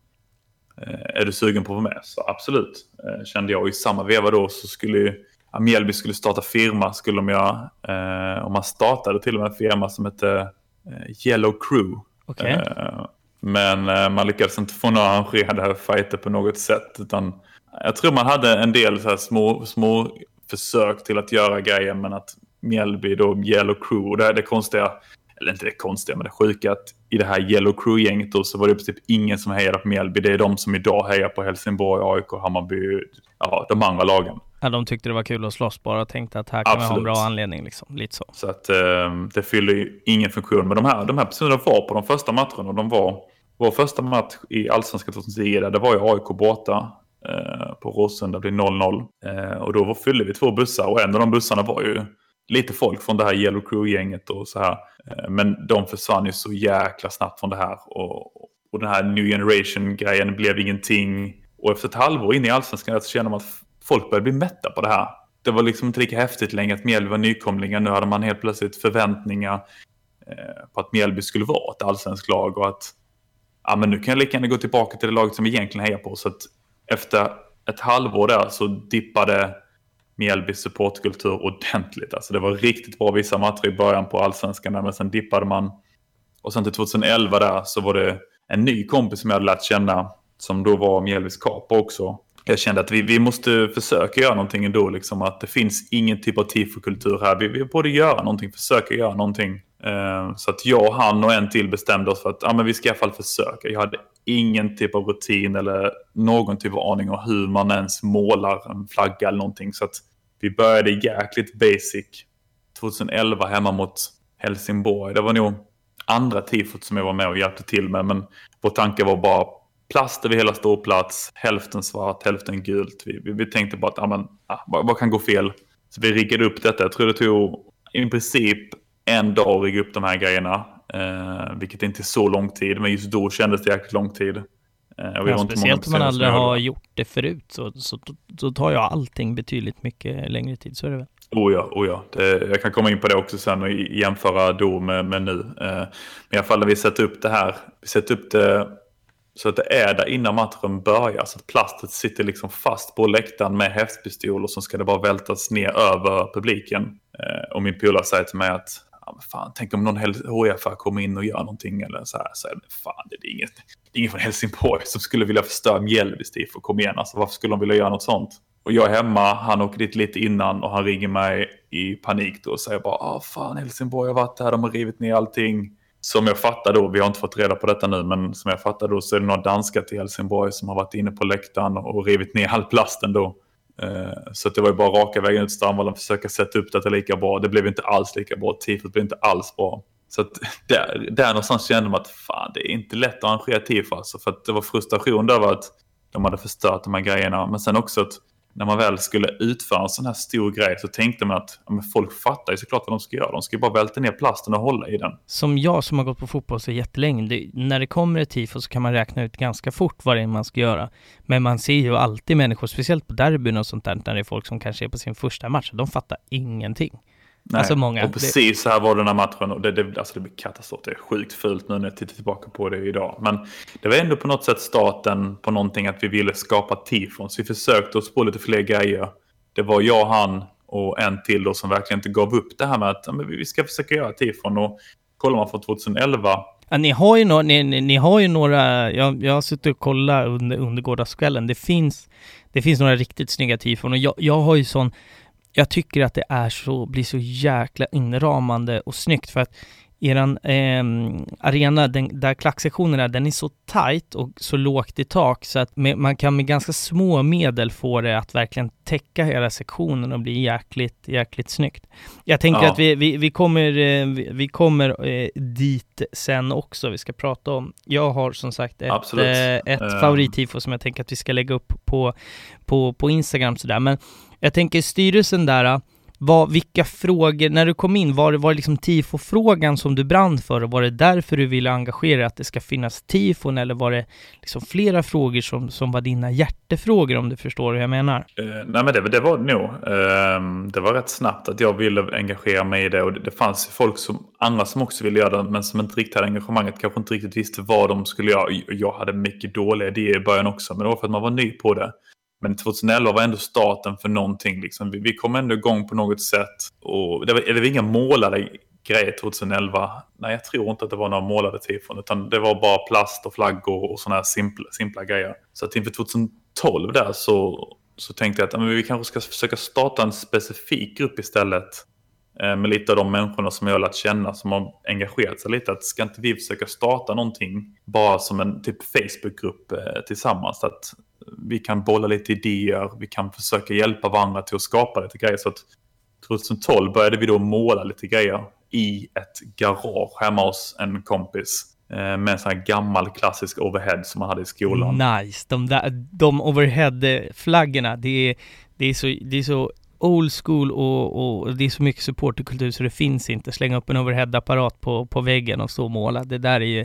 eh, är du sugen på att vara med? Så absolut, eh, kände jag. Och i samma veva då så skulle ju, Mjällby skulle starta firma, skulle de göra. Eh, och man startade till och med en firma som hette eh, Yellow Crew. Okej. Eh, Men eh, man lyckades inte få några arrangerade fighter på något sätt. Utan jag tror man hade en del så små, små försök till att göra grejer. Men att Mjällby då, Yellow Crew, och det, är det konstiga, eller inte det konstiga, men det sjuka att i det här Yellow Crew-gänget då så var det princip ingen som hejade på Mjällby. Det är de som idag hejar på Helsingborg, AIK, Hammarby, ja, de andra lagen. Ja, de tyckte det var kul att slåss bara och tänkte att här kan vi ha en bra anledning. Liksom. Lite så. Så att eh, det fyller ju ingen funktion. Men de här, de här personerna var på de första matcherna. Och de var, vår första match i Allsvenskan 2010, det var ju AIK borta eh, på Råsunda. Det blev 0-0. Eh, och då fyllde vi två bussar och en av de bussarna var ju lite folk från det här Yellow Crew-gänget och så här. Eh, men de försvann ju så jäkla snabbt från det här. Och, och den här New Generation-grejen blev ingenting. Och efter ett halvår in i Allsvenskan så känner man att folk börjar bli mätta på det här. Det var liksom inte lika häftigt längre att Mjällby var nykomlingar. Nu hade man helt plötsligt förväntningar eh, på att Mjällby skulle vara ett allsvenskt lag och att ja, men nu kan jag lika gärna gå tillbaka till det laget som vi egentligen hejar på. Så att efter ett halvår där så dippade Mjällbys supportkultur ordentligt. Alltså det var riktigt bra vissa matcher i början på allsvenskan men sen dippade man. Och sen till 2011 där så var det en ny kompis som jag hade lärt känna som då var Mjällbys kapa också jag kände att vi, vi måste försöka göra någonting ändå. Liksom, att det finns ingen typ av tifokultur här. Vi, vi borde göra någonting, försöka göra någonting. Eh, så att jag, han och en till bestämde oss för att ja, men vi ska i alla fall försöka. Jag hade ingen typ av rutin eller någon typ av aning om hur man ens målar en flagga eller någonting. Så att vi började jäkligt basic 2011 hemma mot Helsingborg. Det var nog andra tifot som jag var med och hjälpte till med. Men vår tanke var bara plast över hela ståplats, hälften svart, hälften gult. Vi, vi, vi tänkte bara att, ja, men, ah, vad, vad, kan gå fel? Så vi riggade upp detta. Jag tror det tog i princip en dag att rigga upp de här grejerna. Eh, vilket inte är så lång tid, men just då kändes det jäkligt lång tid. Eh, ja, speciellt om man aldrig har gjort det förut så, så, så tar jag allting betydligt mycket längre tid. Så är det väl. Oh ja, oh ja. Det, jag kan komma in på det också sen och jämföra då med, med nu. Eh, men i alla fall när vi sätter upp det här, vi sätter upp det så att det är där innan matchen börjar. Så att plastet sitter liksom fast på läktaren med häftpistol och så ska det bara vältas ner över publiken. Eh, och min polare säger till mig att ja, fan, tänk om någon HIF kommer in och gör någonting eller så här. Så är det, fan, det är inget, det är ingen från Helsingborg som skulle vilja förstöra Mjällbys tifo. Kom igen, alltså, varför skulle de vilja göra något sånt? Och jag är hemma, han åker dit lite innan och han ringer mig i panik då och säger bara, ah fan Helsingborg har varit här, de har rivit ner allting som jag fattar då, vi har inte fått reda på detta nu, men som jag fattar då så är det några danskar till Helsingborg som har varit inne på läktaren och rivit ner all plasten då. Eh, så det var ju bara raka vägen ut till Strandvallen, försöka sätta upp det lika bra. Det blev inte alls lika bra, tifot blev inte alls bra. Så att där, där någonstans kände man att fan, det är inte lätt att arrangera tifo alltså. För att det var frustration över att de hade förstört de här grejerna. Men sen också att när man väl skulle utföra en sån här stor grej så tänkte man att ja, men folk fattar ju såklart vad de ska göra. De ska ju bara välta ner plasten och hålla i den. Som jag som har gått på fotboll så jättelänge, det, när det kommer ett tifo så kan man räkna ut ganska fort vad det är man ska göra. Men man ser ju alltid människor, speciellt på derbyn och sånt där, när det är folk som kanske är på sin första match, de fattar ingenting. Nej, alltså många. Och precis så här var den här matchen. Och det, det, alltså det blir katastrof. Det är sjukt fult nu när jag tittar tillbaka på det idag. Men det var ändå på något sätt starten på någonting att vi ville skapa tifon. Så vi försökte oss på lite fler grejer. Det var jag, han och en till då som verkligen inte gav upp det här med att men vi ska försöka göra tifon. Och kollar man från 2011 Ja, ni, har ju no ni, ni, ni, har ju några, jag, jag har suttit och kollat under, under gårdagskvällen. Det finns, det finns några riktigt snygga tifon och jag, jag har ju sån jag tycker att det är så, blir så jäkla inramande och snyggt för att eran eh, arena, den, där klacksektionen är, den är så tight och så lågt i tak så att med, man kan med ganska små medel få det att verkligen täcka hela sektionen och bli jäkligt, jäkligt snyggt. Jag tänker ja. att vi, vi, vi kommer, eh, vi, vi kommer eh, dit sen också, vi ska prata om. Jag har som sagt ett, eh, ett um. favorittifo som jag tänker att vi ska lägga upp på, på, på Instagram sådär, men jag tänker styrelsen där, vad, vilka frågor, när du kom in, var det, var det liksom tifo-frågan som du brann för och var det därför du ville engagera dig, att det ska finnas tifon eller var det liksom flera frågor som, som var dina hjärtefrågor om du förstår hur jag menar? Uh, nej men det, det var nog, uh, det var rätt snabbt att jag ville engagera mig i det och det, det fanns folk som, andra som också ville göra det men som inte riktigt hade engagemanget, kanske inte riktigt visste vad de skulle göra. Jag hade mycket dåliga idéer i början också men det var för att man var ny på det. Men 2011 var ändå starten för någonting. Liksom. Vi, vi kom ändå igång på något sätt. Och det var, det var inga målade grejer 2011. Nej, jag tror inte att det var några målade tifon. Utan det var bara plast och flaggor och sådana här simpla, simpla grejer. Så att inför 2012 där så, så tänkte jag att men vi kanske ska försöka starta en specifik grupp istället. Eh, med lite av de människorna som jag har lärt känna som har engagerat sig lite. Att ska inte vi försöka starta någonting bara som en typ Facebookgrupp eh, tillsammans? Att vi kan bolla lite idéer, vi kan försöka hjälpa varandra till att skapa lite grejer. Så att 2012 började vi då måla lite grejer i ett garage hemma hos en kompis. Eh, med en sån här gammal klassisk overhead som man hade i skolan. Nice! De, där, de overhead-flaggorna, det är, det, är så, det är så old school och, och det är så mycket supporterkultur så det finns inte. Slänga upp en overhead-apparat på, på väggen och stå och måla. Det där är ju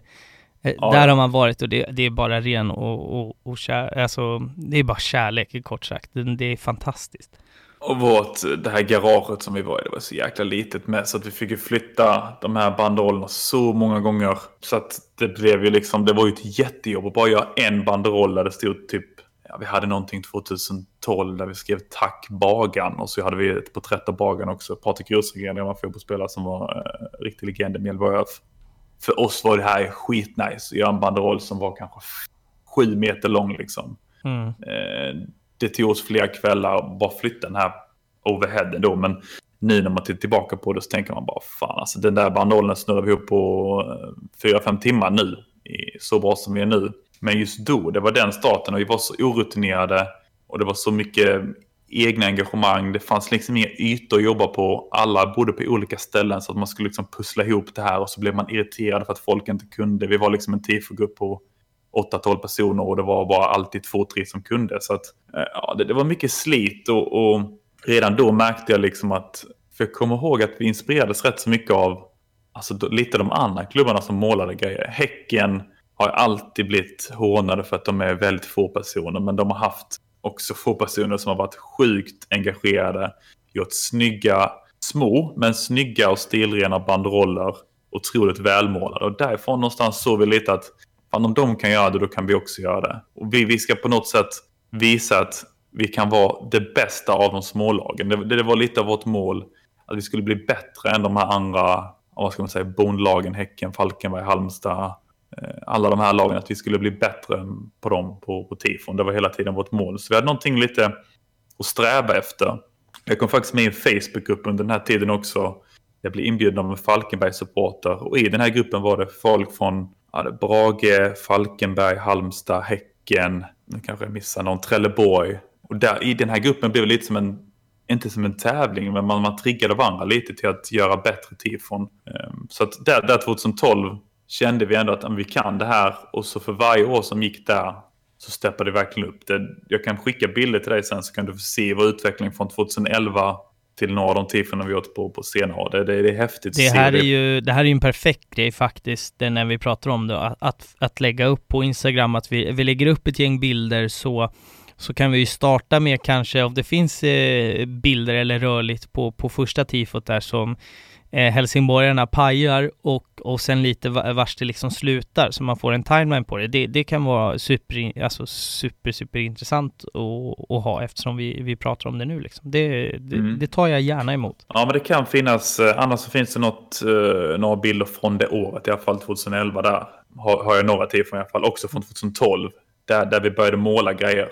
Ja. Där har man varit och det, det är bara ren och, och, och kär, alltså, det är bara kärlek kort sagt. Det, det, är fantastiskt. Och vårt, det här garaget som vi var i, det var så jäkla litet med så att vi fick ju flytta de här banderollerna så många gånger. Så att det blev ju liksom, det var ju ett jättejobb att bara göra en banderoll där det stod typ ja, vi hade någonting 2012 där vi skrev tack Bagan och så hade vi ett porträtt av Bagan också. Patrik Rosengren, gammal fotbollsspelare som var eh, riktig legend i Mjällby För oss var det här skitnice att göra en banderoll som var kanske sju meter lång liksom. Mm. Eh, det tog oss flera kvällar att bara flytta den här overheaden då, men nu när man tittar tillbaka på det så tänker man bara fan alltså den där bandollen snurrar vi upp på eh, fyra fem timmar nu, så bra som vi är nu. Men just då, det var den starten och vi var så orutinerade och det var så mycket egna engagemang. Det fanns liksom inga ytor att jobba på. Alla bodde på olika ställen så att man skulle liksom pussla ihop det här och så blev man irriterad för att folk inte kunde. Vi var liksom en tifogrupp på 8-12 personer och det var bara alltid två, tre som kunde. Så att, eh, ja, det, det var mycket slit och, och, redan då märkte jag liksom att, för jag kommer ihåg att vi inspirerades rätt så mycket av alltså, lite de andra klubbarna som målade grejer. Häcken, har alltid blivit hånade för att de är väldigt få personer. Men de har haft också få personer som har varit sjukt engagerade. Gjort snygga, små men snygga och stilrena banderoller. Otroligt välmålade. Och därifrån någonstans såg vi lite att fan, om de kan göra det då kan vi också göra det. Och vi, vi ska på något sätt visa att vi kan vara det bästa av de smålagen. Det, det var lite av vårt mål. Att vi skulle bli bättre än de här andra, vad ska man säga, bondlagen, Häcken, Falkenberg, Halmstad, Eh, alla de här lagen, att vi skulle bli bättre på dem på, på tifon. Det var hela tiden vårt mål. Så vi hade någonting lite att sträva efter. Jag kom faktiskt med i en Facebookgrupp under den här tiden också. Jag blev inbjuden av en Falkenberg-supporter och i den här gruppen var det folk från ja, Brage, Falkenberg, Halmstad, Häcken, nu kanske jag missar någon, Trelleborg. Och där, i den här gruppen blev det lite som en, inte som en tävling, men man, man triggade varandra lite till att göra bättre tifon. Ehm, så att där, där 2012 kände vi ändå att vi kan det här och så för varje år som gick där så steppade det verkligen upp. Det, jag kan skicka bilder till dig sen så kan du se vår utveckling från 2011 till några av de tifferna vi gjort på, på senare. Det, det, det, är häftigt det här är ju Det här är ju en perfekt grej faktiskt, det när vi pratar om det, att, att, att lägga upp på Instagram, att vi, vi lägger upp ett gäng bilder så så kan vi ju starta med kanske, om det finns eh, bilder eller rörligt på, på första tifot där som eh, helsingborgarna pajar och, och sen lite vars det liksom slutar så man får en timeline på det. Det, det kan vara super, alltså super, super intressant att, att ha eftersom vi, vi pratar om det nu liksom. Det, det, mm. det, tar jag gärna emot. Ja, men det kan finnas, eh, annars så finns det något, uh, några bilder från det året, i alla fall 2011 där. Har, har jag några till från i alla fall, också från 2012. Där, där vi började måla grejer.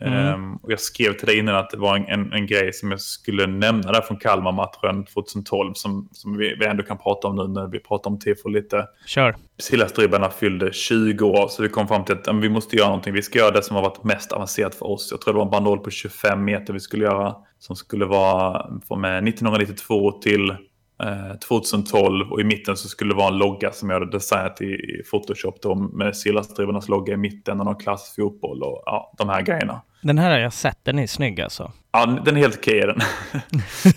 Mm. Um, och jag skrev till dig innan att det var en, en, en, grej som jag skulle nämna där från Kalmar-matchen 2012 som, som vi, vi, ändå kan prata om nu när vi pratar om tifo lite. Kör. Sillastribbarna fyllde 20 år så vi kom fram till att um, vi måste göra någonting. Vi ska göra det som har varit mest avancerat för oss. Jag tror det var en bandoll på 25 meter vi skulle göra som skulle vara från 1992 till 2012 eh, och i mitten så skulle det vara en logga som jag hade designat i, Photoshop då med Sillastrivarnas logga i mitten och någon klassisk fotboll och ja, de här grejerna. Den här har jag sett, den är snygg alltså. Ja, den är helt okej den. [laughs]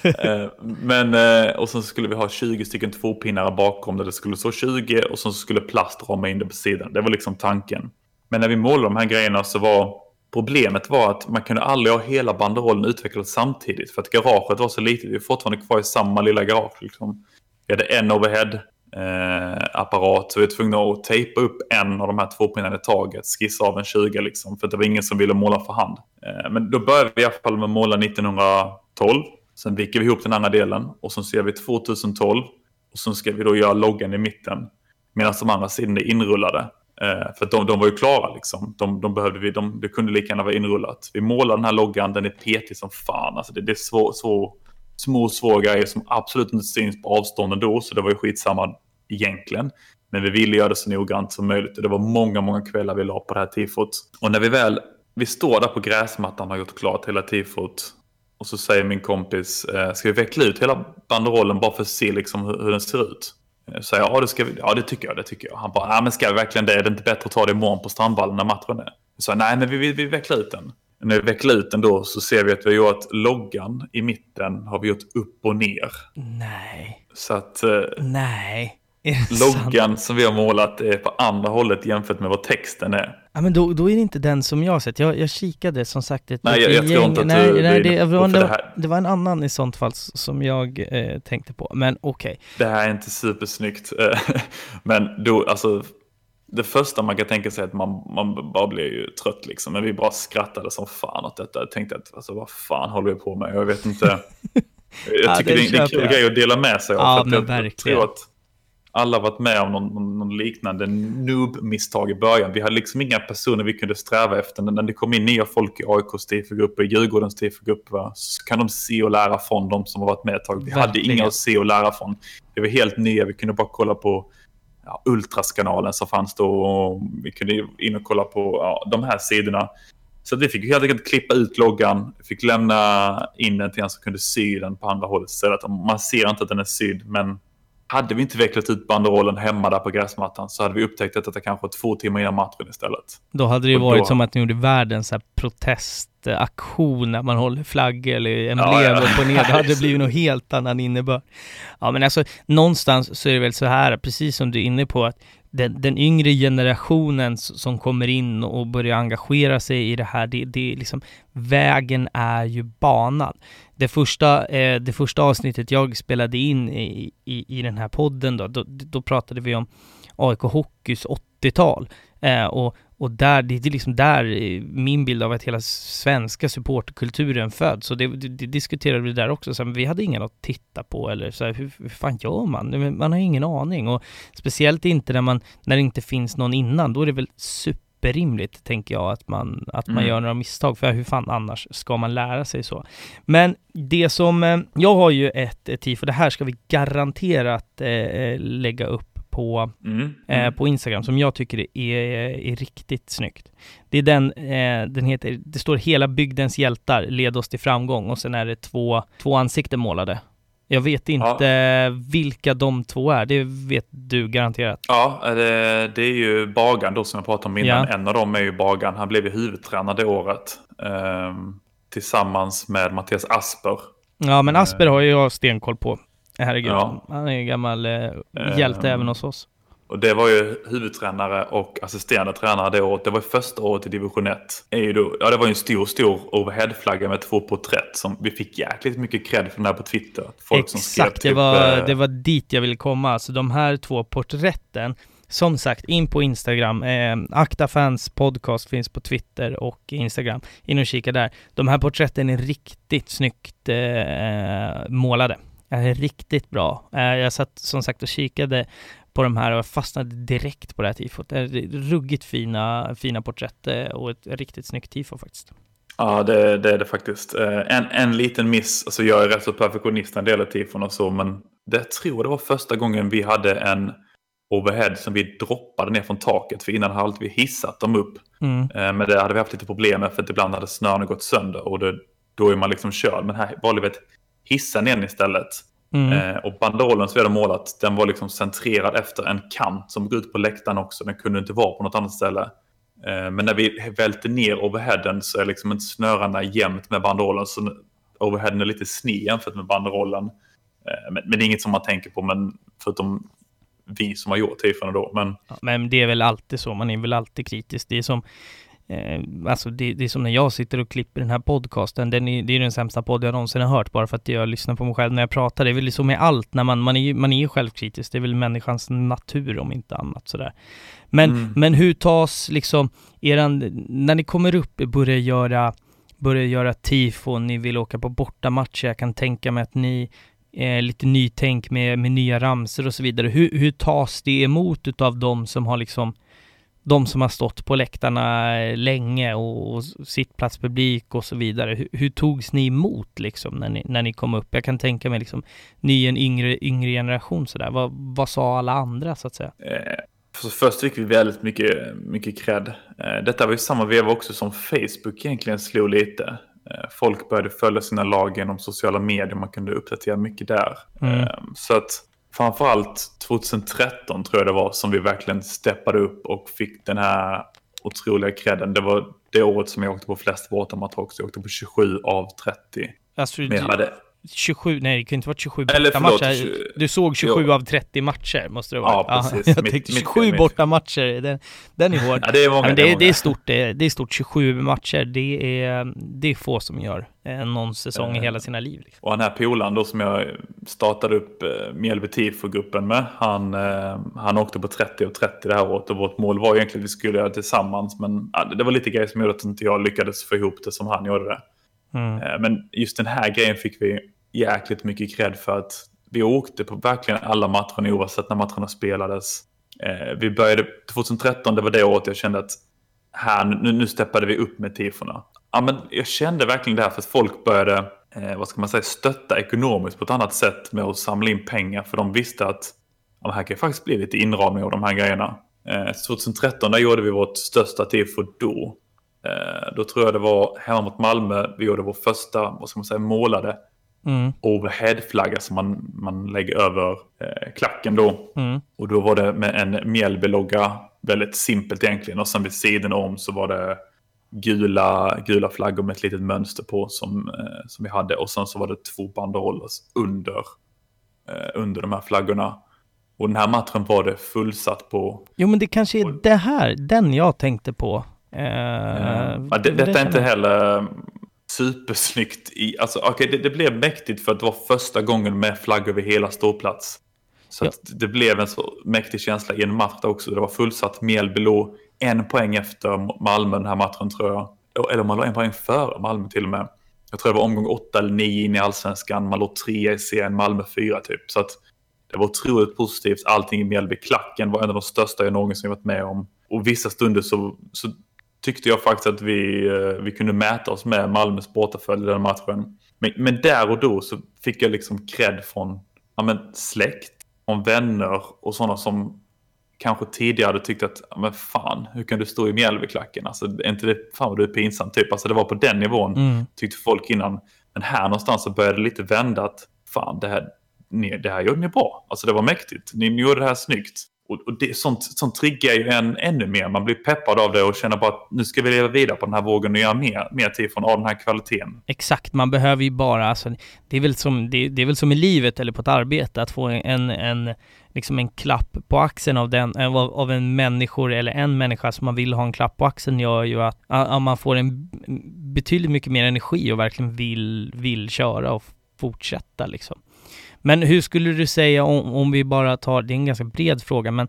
Eh, men, eh, och sen skulle vi ha 20 stycken tvåpinnar bakom där det skulle stå 20 och sen skulle plast rama in det på sidan. Det var liksom tanken. Men när vi målade de här grejerna så var Problemet var att man kunde aldrig ha hela banderollen utvecklad samtidigt för att garaget var så litet. Vi är fortfarande kvar i samma lilla garage. Liksom. Vi hade en overhead-apparat eh, så vi var tvungna att tejpa upp en av de här två pinnarna i taget, skissa av en 20 liksom, för det var ingen som ville måla för hand. Eh, men då började vi i alla fall med att måla 1912. Sen viker vi ihop den andra delen och så ser vi 2012 och sen ska vi då göra loggan i mitten. Medan de andra sidorna är inrullade. Eh, för de, de var ju klara liksom. De, de behövde vi, de, det kunde lika gärna vara inrullat. Vi målar den här loggan, den är petig som fan. Alltså det, det är svår, svår, små, svåra grejer som absolut inte syns på avstånd ändå. Så det var ju skitsamma egentligen. Men vi ville göra det så noggrant som möjligt. Och det var många, många kvällar vi la på det här tifot. Och när vi väl vi står där på gräsmattan och har gjort klart hela tifot. Och så säger min kompis, eh, ska vi veckla ut hela banderollen bara för att se liksom hur, hur den ser ut? Så säger jag, ja det, ska vi, ja det tycker jag, det tycker jag. Han bara, ja men ska vi verkligen det? Är det inte bättre att ta det imorgon på Strandvallen när matchen är? Jag sa, nej men vi, vi, vi vecklar ut den. När vi vecklar ut den då så ser vi att vi har gjort loggan i mitten har vi gjort upp och ner. Nej. Så att eh, Nej. Loggan som vi har målat är på andra hållet jämfört med vad texten är. Ja, men då, då är det inte den som jag har sett. Jag, jag kikade som sagt ett Nej, jag- jag tror inte att nej, du- nej, det, var, det, här. det var en annan i sånt fall som jag eh, tänkte på. Men okej. Det här är inte supersnyggt. eh, [laughs] Men då, alltså, det första man kan tänka sig är att man, man bara blir ju trött liksom. Men vi bara skrattade som fan åt detta. Jag tänkte att, alltså vad fan håller vi på med? Jag vet inte. [laughs] Jag Ja, tycker det det, det är en kul grej att dela med sig av. Ja, men jag, jag verkligen. tror att alla varit med om någon, någon, liknande noob-misstag i början. Vi hade liksom inga personer vi kunde sträva efter. När det kom in nya folk i AIKs TIFO-grupp och i Djurgårdens TIFO-grupp så kan de se och lära från de som har varit med ett tag. Vi hade Verkligen. inga att se och lära från. Det var helt nya. Vi kunde bara kolla på ja, Ultraskanalen som fanns då. Och vi kunde in och kolla på ja, de här sidorna. Så vi fick helt enkelt klippa ut loggan, fick lämna in den till en som kunde sy den på andra hållet istället. Man ser inte att den är sydd, men hade vi inte vecklat ut banderollen hemma där på gräsmattan så hade vi upptäckt att detta kanske var två timmar innan matchen istället. Då hade det ju varit då- som att ni gjorde världens så här protestaktion när man håller flaggor eller emblem Ja, ja. upp och ner. Det [laughs] hade blivit något helt annan innebörd. Ja, men alltså någonstans så är det väl så här, precis som du är inne på, att den, den yngre generationen som kommer in och börjar engagera sig i det här, det, det är liksom, vägen är ju banad. Det första, eh, det första avsnittet jag spelade in i, i, i den här podden då, då, då pratade vi om AIK Hockeys 80-tal. Eh, och, och där, det, är liksom där eh, min bild av att hela svenska supporterkulturen föds. Så det, det, diskuterade vi där också. Så vi hade ingen att titta på eller så här, hur, hur fan gör man? Man har ingen aning. Och speciellt inte när, man, när det inte finns någon innan. Då är det väl superrimligt, tänker jag, att man, att man Mm. gör några misstag. För hur fan annars ska man lära sig så? Men det som, eh, jag har ju ett, ett tifo, det här ska vi garanterat eh, lägga upp på, Mm. eh, Mm. på Instagram som jag tycker är, är riktigt snyggt. Det är den, eh, den heter, det står hela bygdens hjältar led oss till framgång och sen är det två, två ansikten målade. Jag vet inte vilka de två är, det vet du garanterat. Ja, det, det är ju Bagan då som jag pratade om innan. Ja. En av dem är ju Bagan. Han blev ju huvudtränare det året. ehm, tillsammans med Mattias Asper. Ja men Asper har ju jag stenkoll på. Herregud, Ja. han är en gammal eh, hjälte Ehm, även hos oss. Och det var ju huvudtränare och assisterande tränare det året. Det var första året i division 1. Är ju då, ja, det var ju en stor, stor overheadflagga med två porträtt som vi fick jäkligt mycket cred för den här på Twitter. Folk som skrev Exakt, det typ, var, eh, det var dit jag ville komma. Alltså de här två porträtten, som sagt, in på Instagram. Eh, Akta Fans podcast finns på Twitter och Instagram. In och kika där. De här porträtten är riktigt snyggt eh, målade. Eh, riktigt bra. Eh, jag satt som sagt och kikade på de här och fastnade direkt på det här tifot. Det är ruggigt fina, fina porträtt eh, och ett riktigt snyggt tifo faktiskt. Ja, det, det är det faktiskt. Eh, En, en liten miss, alltså jag är rätt så perfektionist när det gäller tifon och så, men det tror det var första gången vi hade en overhead som vi droppade ner från taket, för innan hade alltid vi hissat dem upp. Mm. Eh, Men det hade vi haft lite problem med, för att ibland hade snön gått sönder och det, då är man liksom körd. Men här valde vi att hissa ner den istället. Mm. Eh, och banderollen som vi hade målat, den var liksom centrerad efter en kant som går ut på läktaren också. Den kunde inte vara på något annat ställe. Eh, men när vi välter ner overheaden så är liksom inte snörarna jämnt med banderollen. Så overheaden är lite sned jämfört med banderollen. Eh, men, men det är inget som man tänker på, men förutom vi som har gjort tifona då. Men Ja, men det är väl alltid så, man är väl alltid kritisk. Det är som, eh, alltså det, det är som när jag sitter och klipper den här podcasten, den är, det är den sämsta podd jag någonsin har hört, bara för att jag lyssnar på mig själv när jag pratar. Det är väl så med allt, när man, man, är, ju- man är självkritisk, det är väl människans natur om inte annat sådär. Men, Mm. men hur tas liksom, eran, när ni kommer upp, börjar göra, börjar göra tifon, ni vill åka på bortamatcher, jag kan tänka mig att ni eh, lite nytänk med, med nya ramser och så vidare. Hur, hur tas det emot utav de som har liksom de som har stått på läktarna länge och, och sittplatspublik och så vidare. Hur, hur togs ni emot liksom när ni, när ni kom upp? Jag kan tänka mig liksom, ni är en yngre, yngre generation sådär. Vad, vad sa alla andra så att säga? Eh, först fick vi väldigt mycket, mycket cred. Eh, detta var ju samma veva också som Facebook egentligen slog lite. Eh, folk började följa sina lag genom sociala medier, man kunde uppdatera mycket där. Mm. Så att framförallt 2013 tror jag det var som vi verkligen steppade upp och fick den här otroliga credden. Det var det året som jag åkte på flest bortamatcher också. Jag åkte på 27 av 30. Alltså, Men jag hade 27, nej det kan inte vara 27 Eller förlåt, bortamatcher. 20 Du såg 27 Jo. av 30 matcher måste det vara. Ja, precis. jag Mitt- tänkte mitt- 27 mitt- bortamatcher, den, den är hård. Ja, det är många. Ja, men det det, är stort, det, det är stort 27 matcher. Det är, det är få som gör eh, någon säsong i Eh, hela sina liv. Liksom. Och den här polaren då som jag startade upp eh, Mjällby Tifo-gruppen med, han, eh, han åkte på 30 och 30 det här året och vårt mål var egentligen att vi skulle göra det tillsammans. Men ja, det- det var lite grejer som gjorde att inte jag lyckades få ihop det som han gjorde det. Mm. Eh, Men just den här grejen fick vi jäkligt mycket cred för att vi åkte på verkligen alla matcherna oavsett när matcherna spelades. Eh, Vi började 2013, det var det året jag kände att här, nu, nu steppade vi upp med tifona. Ja, men jag kände verkligen det här för att folk började, eh, vad ska man säga, stötta ekonomiskt på ett annat sätt med att samla in pengar. För de visste att ja, här kan faktiskt bli lite inramning av de här grejerna. Eh, 2013 där gjorde vi vårt största tifo då. Eh, då tror jag det var hemma mot Malmö, vi gjorde vår första, vad ska man säga, målade Mm. overheadflagga som man, man lägger över eh, klacken då. Mm. Och då var det med en Mjällby-logga, väldigt simpelt egentligen. Och sen vid sidan om så var det gula, gula flaggor med ett litet mönster på som, eh, som vi hade. Och sen så var det två banderoller under, eh, under de här flaggorna. Och den här matchen var det fullsatt på. Jo men det kanske är det här, den jag tänkte på. Eh, ja, det, detta är inte heller supersnyggt. I, alltså, okej, det, det blev mäktigt för att det var första gången med flaggor över hela ståplats. Så Ja. det blev en så mäktig känsla i en match där också. Det var fullsatt. Mjällby låg en poäng efter Malmö den här matchen tror jag. Eller man låg en poäng före Malmö till och med. Jag tror det var omgång åtta eller nio in i allsvenskan. Man låg trea i serien, Malmö fyra typ. Så att det var otroligt positivt. Allting i Mjällby. Klacken var en av de största jag någonsin varit med om. Och vissa stunder så, så tyckte jag faktiskt att vi, eh, vi kunde mäta oss med Malmös bortaföljd i den matchen. Men, men där och då så fick jag liksom cred från ja, men släkt, från vänner och sådana som kanske tidigare hade tyckt att ja, men fan, hur kan du stå i Mjällbyklacken? Alltså, är inte det, fan vad du är pinsam typ. Alltså det var på den nivån Mm. tyckte folk innan. Men här någonstans så började det lite vända att fan, det här, ni, det här gjorde ni bra. Alltså det var mäktigt. Ni, ni gjorde det här snyggt. Och, och det, sånt, sånt triggar ju en ännu mer. Man blir peppad av det och känner bara att nu ska vi leva vidare på den här vågen och göra mer, mer tifon av den här kvaliteten. Exakt, man behöver ju bara, alltså, det, är väl som, det, det är väl som i livet eller på ett arbete, att få en, en, liksom en klapp på axeln av, den, av en människor eller en människa som man vill ha en klapp på axeln gör ju att, att man får en betydligt mycket mer energi och verkligen vill, vill köra och fortsätta liksom. Men hur skulle du säga om, om vi bara tar, det är en ganska bred fråga, men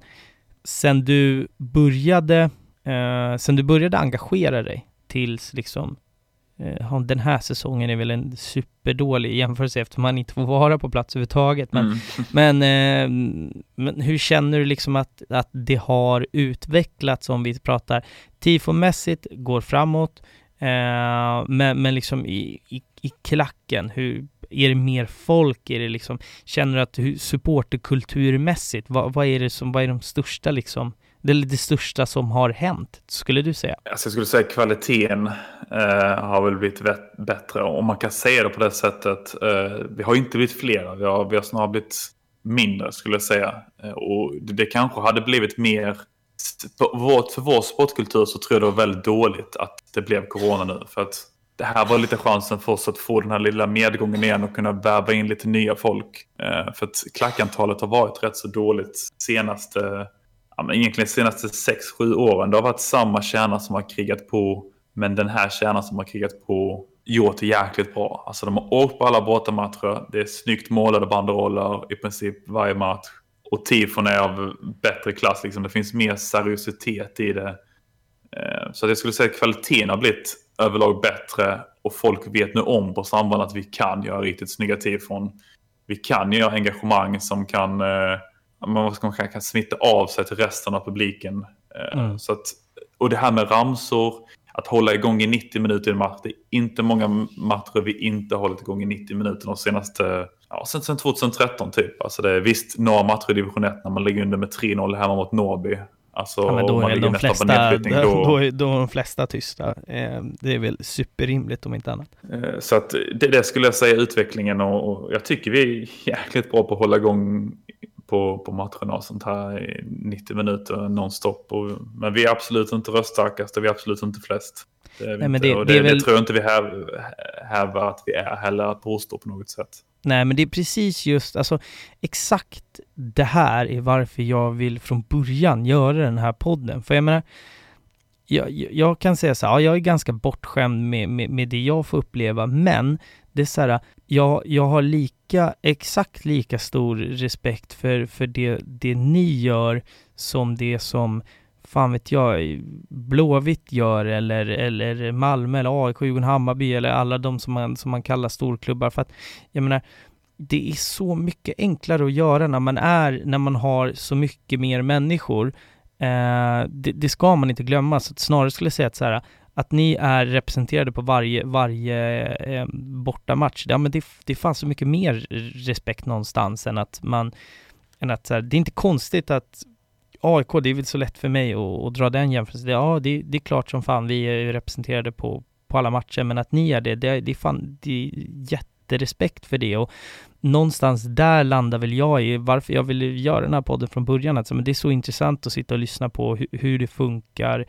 sen du började, eh, sen du började engagera dig tills liksom eh, den här säsongen är väl en superdålig jämförelse eftersom man inte får vara på plats överhuvudtaget. Men, Mm. [laughs] men, eh, men hur känner du liksom att, att det har utvecklats om vi pratar tifomässigt, går framåt, eh, men, men liksom i, i, i klacken, hur, är det mer folk? Är det liksom, känner du att supporterkulturmässigt, vad, vad är det som, vad är de största liksom, det, det största som har hänt, skulle du säga? Alltså jag skulle säga kvaliteten eh, har väl blivit bättre. Om man kan säga det på det sättet. Eh, vi har inte blivit fler. vi har, vi har snarare blivit mindre skulle jag säga. Eh, och det, det kanske hade blivit mer... För vår, för vår sportkultur så tror jag det var väldigt dåligt att det blev corona nu. För att det här var lite chansen för oss att få den här lilla medgången igen och kunna värva in lite nya folk. Eh, för att klackantalet har varit rätt så dåligt senaste ja, men egentligen senaste 6-7 åren. Det har varit samma kärna som har krigat på. Men den här kärnan som har krigat på gjort det jäkligt bra. Alltså de har åkt på alla bortamatcher. Det är snyggt målade banderoller i princip varje match. Och tifon är av bättre klass. Liksom. Det finns mer seriositet i det. Eh, Så att jag skulle säga att kvaliteten har blivit överlag bättre. Och folk vet nu om på samband att vi kan göra riktigt snygga tifon. Vi kan göra engagemang som kan eh, man säga, kan smitta av sig till resten av publiken. Eh, Mm. Så att, och det här med ramsor, att hålla igång i 90 minuter i en match. Det är inte många matcher vi inte har hållit igång i 90 minuter de senaste, ja, sen, sen 2013 typ. Alltså det är visst några matcher i division 1 när man ligger under med 3-0 hemma mot Norrby. Alltså, Ja, men då man är, de flesta, [laughs] då... då, är, då är de flesta tysta. Eh, det är väl superrimligt om inte annat. Eh, Så att det, det skulle jag säga utvecklingen och, och jag tycker vi är jäkligt bra på att hålla igång på, på matcherna och sånt här i 90 minuter nonstop. Och, men vi är absolut inte röststarkast och vi är absolut inte flest. Det, är Nej, men det- och det det, är det, väl- tror jag inte vi häv, hävdar att vi är heller att påstå på något sätt. Nej, men det är precis just, alltså exakt det här är varför jag vill från början göra den här podden. För jag menar, jag, jag- kan säga så här, ja, jag är ganska bortskämd med, med, med det jag får uppleva, men det är så här, jag, jag har lika, exakt lika stor respekt för, för det, det ni gör som det som fan vet jag, Blåvitt gör eller, eller Malmö eller AIK, Djurgården, Hammarby eller alla de som man, som man kallar storklubbar. För att jag menar, det är så mycket enklare att göra när man är, när man har så mycket mer människor. Eh, det, det ska man inte glömma, så att snarare skulle jag säga att så här, att ni är representerade på varje, varje eh, bortamatch, ja men det, det fanns så mycket mer respekt någonstans än att man, än att så här, det är inte konstigt att AIK, det är väl så lätt för mig att, att dra den jämförelsen. Ja, det, det är klart som fan vi är representerade på, på alla matcher, men att ni är det, det, det är fan, det är jätterespekt för det och någonstans där landar väl jag i varför jag ville göra den här podden från början. Alltså, men det är så intressant att sitta och lyssna på hur, hur det funkar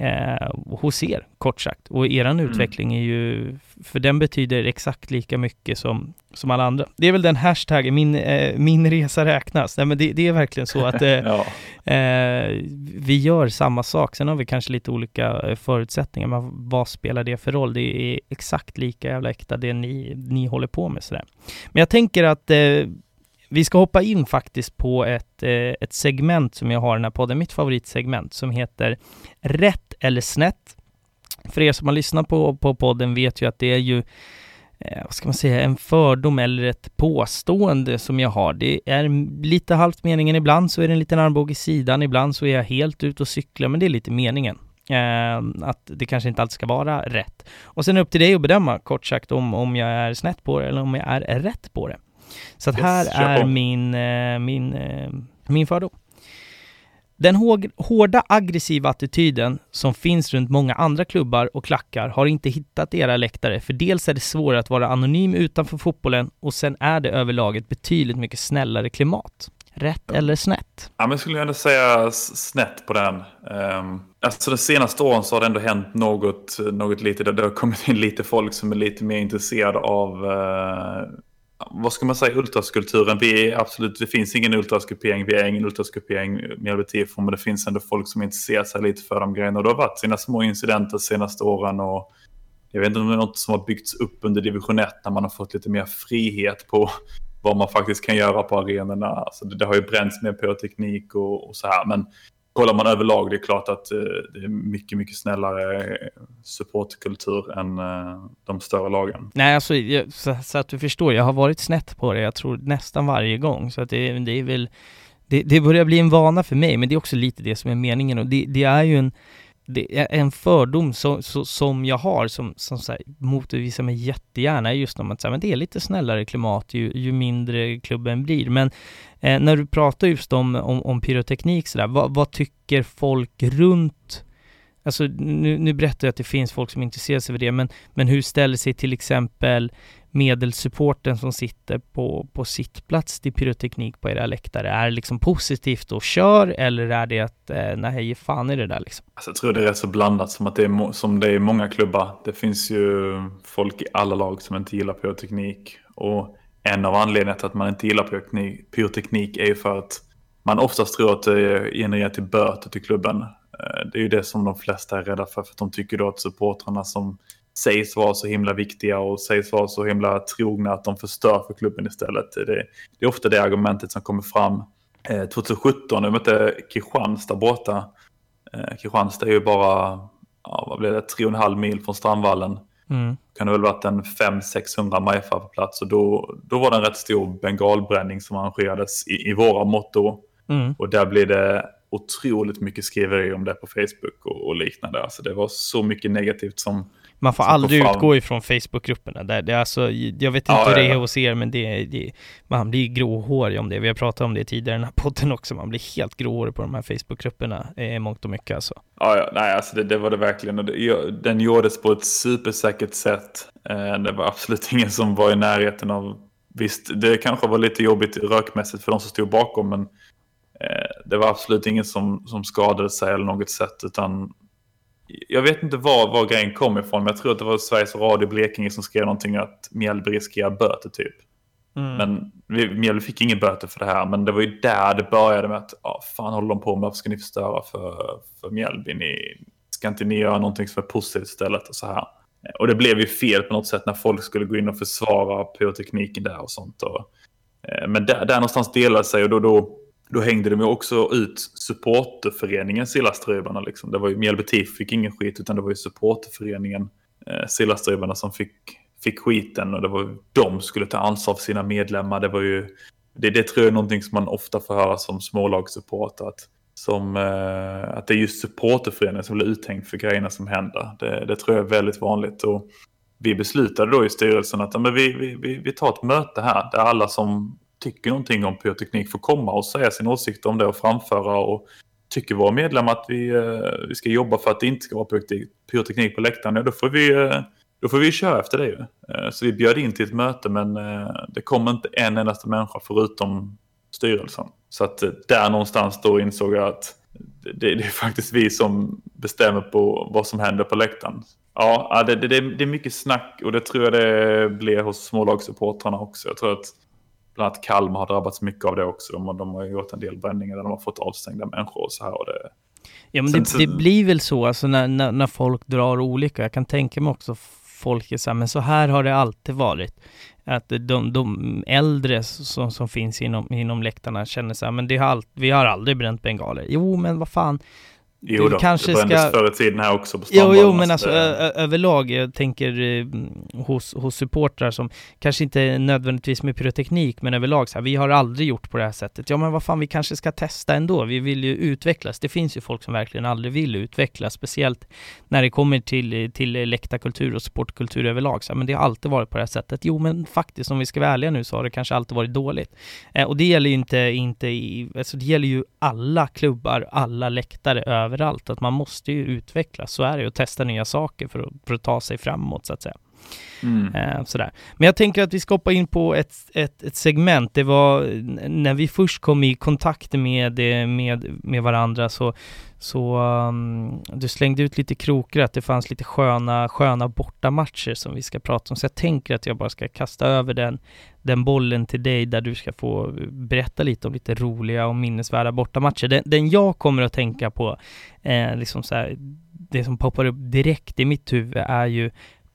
eh, hos er, kort sagt. Och eran Mm. utveckling är ju, för den betyder exakt lika mycket som, som alla andra. Det är väl den hashtaggen, min, eh, min resa räknas. Nej, men det, det är verkligen så att [laughs] eh, Ja, Eh, vi gör samma sak, sen har vi kanske lite olika eh, förutsättningar, men vad spelar det för roll? Det är exakt lika jävla äkta det ni, ni håller på med sådär. Men jag tänker att eh, vi ska hoppa in faktiskt på ett, eh, ett segment som jag har i den här podden, mitt favoritsegment, som heter Rätt eller snett. För er som har lyssnat på, på podden vet ju att det är ju eh, vad ska man säga, en fördom eller ett påstående som jag har. Det är lite halvt meningen, ibland så är det en liten armbåge i sidan, ibland så är jag helt ute och cyklar, men det är lite meningen. Eh, att det kanske inte alltid ska vara rätt. Och sen är det upp till dig att bedöma, kort sagt, om, om jag är snett på det eller om jag är rätt på det. Så att Yes, här är min, eh, min, eh, min fördom. Den hårda aggressiva attityden som finns runt många andra klubbar och klackar har inte hittat era läktare, för dels är det svårare att vara anonym utanför fotbollen och sen är det överlag ett betydligt mycket snällare klimat. Rätt eller snett? Ja, men jag skulle ändå säga snett på den. Um, alltså de senaste åren så har det ändå hänt något, något lite. Det det har kommit in lite folk som är lite mer intresserade av, eh, vad ska man säga, ultraskulturen. Vi är absolut, det finns ingen ultraskupering, vi är ingen ultraskupering med LBT men det finns ändå folk som intresserar sig lite för de grejerna. Och det har varit sina små incidenter de senaste åren. Och jag vet inte om det är något som har byggts upp under division 1 när man har fått lite mer frihet på vad man faktiskt kan göra på arenorna. Alltså det, det har ju bränts mer pyroteknik och, och så här. Men kollar man överlag, det är klart att eh, det är mycket, mycket snällare eh, supportkultur än eh, de större lagen. Nej, alltså, jag, så, så att du förstår, jag har varit snett på det, jag tror nästan varje gång, så att det, det är väl det, det börjar bli en vana för mig, men det är också lite det som är meningen och det, det är ju en det är en fördom så, så, som jag har som, som så här, motbevisar mig jättegärna är just om att så här, men det är lite snällare klimat ju, ju mindre klubben blir. Men eh, när du pratar just om, om, om pyroteknik sådär, vad, vad tycker folk runt Alltså nu, nu berättar jag att det finns folk som intresserar sig för det, men, men hur ställer sig till exempel medelsupporten som sitter på, på sittplats till pyroteknik på era läktare? Är det liksom positivt och kör eller är det att eh, nej, ge fan i det där liksom? Alltså, jag tror det är rätt så blandat som, att det är, som det är i många klubbar. Det finns ju folk i alla lag som inte gillar pyroteknik. Och en av anledningarna till att man inte gillar pyroteknik, pyroteknik är ju för att man oftast tror att det genererar till böter till klubben. Eh, det är ju det som de flesta är rädda för, för att de tycker då att supportrarna som sägs vara så himla viktiga och sägs vara så himla trogna att de förstör för klubben istället. Det, det är ofta det argumentet som kommer fram. Eh, 2017, jag mötte Kristianstad borta. Eh, Kristianstad är ju bara, ja, vad blev det, 3,5 mil från Strandvallen. Mm. Kan det väl varit en 500-600 majfar på plats och då, då var det en rätt stor bengalbränning som arrangerades i, i våra motto. Mm. Och där blir det otroligt mycket skriverier om det på Facebook och, och liknande. Alltså det var så mycket negativt som Man får aldrig utgå ifrån Facebookgrupperna. Där det är alltså, jag vet inte Ja, hur det är hos er, men det, det, man blir gråhårig om det. Vi har pratat om det tidigare i den här podden också. Man blir helt gråhårig på de här Facebookgrupperna i mångt och mycket alltså. Ja, ja, nej, alltså det, det var det verkligen. Och det, den gjordes på ett supersäkert sätt. Eh, Det var absolut [laughs] ingen som var i närheten av... Visst, det kanske var lite jobbigt rökmässigt för de som stod bakom, men eh, det var absolut ingen som, som skadade sig eller något sätt, utan jag vet inte var, var grejen kom ifrån, men jag tror att det var Sveriges Radio Blekinge som skrev någonting att Mjällby riskerar böter typ. Men vi- Mjällby fick ingen böter för det här, men det var ju där det började med att, ja, fan håller de på med, varför ska ni förstöra för, för Mjällby? Ni, ska inte ni göra någonting som är positivt istället? Och så här. Och det blev ju fel på något sätt när folk skulle gå in och försvara pyrotekniken där och sånt. Och, eh, men där, där någonstans delade sig och då, då, då hängde de ju också ut supporterföreningen Sillaströvarna. Liksom. Det var ju Mjällby TIF fick ingen skit utan det var ju supporterföreningen eh, Sillaströvarna som fick, fick skiten och det var de skulle ta ansvar för sina medlemmar. Det var ju det, det tror jag är någonting som man ofta får höra som smålagssupporter. Att, som, eh, att det är just supporterföreningen som blir uthängd för grejerna som händer. Det, det tror jag är väldigt vanligt. Och vi beslutade då i styrelsen att ja, men vi, vi, vi, vi tar ett möte här där alla som tycker någonting om pyroteknik får komma och säga sin åsikt om det och framföra och tycker våra medlemmar att vi, eh, vi ska jobba för att det inte ska vara pyroteknik, på läktaren, ja, då får vi eh, då får vi köra efter det ju. Eh, Så vi bjöd in till ett möte men eh, det kom inte en endaste människa förutom styrelsen. Så att eh, där någonstans då insåg jag att det, det är faktiskt vi som bestämmer på vad som händer på läktaren. Ja, det, det, det det är mycket snack och det tror jag det blir hos smålagssupportrarna också. Jag tror att bland annat Kalmar har drabbats mycket av det också. De, har- de har gjort en del bränningar där de har fått avstängda människor och så här. Och det, Ja men Sen- det, det blir väl så alltså när, när, när folk drar olika. Jag kan tänka mig också folk är så här, men så här har det alltid varit. Att de, de äldre som, som finns inom, inom läktarna känner så här, men det har vi har aldrig bränt bengaler. Jo men vad fan, jo då, kanske det brändes ska- förr i tiden här också på Jo, jo, men så alltså ö- överlag, jag tänker eh, hos, hos supportrar som kanske inte nödvändigtvis med pyroteknik, men överlag så här, vi har aldrig gjort på det här sättet. Ja, men vad fan, vi kanske ska testa ändå. Vi vill ju utvecklas. Det finns ju folk som verkligen aldrig vill utvecklas, speciellt när det kommer till, till läktarkultur och sportkultur överlag. Så här, men det har alltid varit på det här sättet. Jo, men faktiskt, om vi ska vara ärliga nu, så har det kanske alltid varit dåligt. Eh, och det gäller ju inte, inte i, alltså det gäller ju alla klubbar, alla läktare, överallt. Att man måste ju utvecklas, så är det ju, och testa nya saker för att, för att ta sig framåt så att säga. Mm. Eh, sådär. Men jag tänker att vi ska hoppa in på ett, ett, ett segment. Det var när vi först kom i kontakt med, med, med varandra så, så um, du slängde ut lite krokar att det fanns lite sköna, sköna bortamatcher som vi ska prata om. Så jag tänker att jag bara ska kasta över den, den bollen till dig där du ska få berätta lite om lite roliga och minnesvärda bortamatcher. Den, den jag kommer att tänka på, eh, liksom så här, det som poppar upp direkt i mitt huvud är ju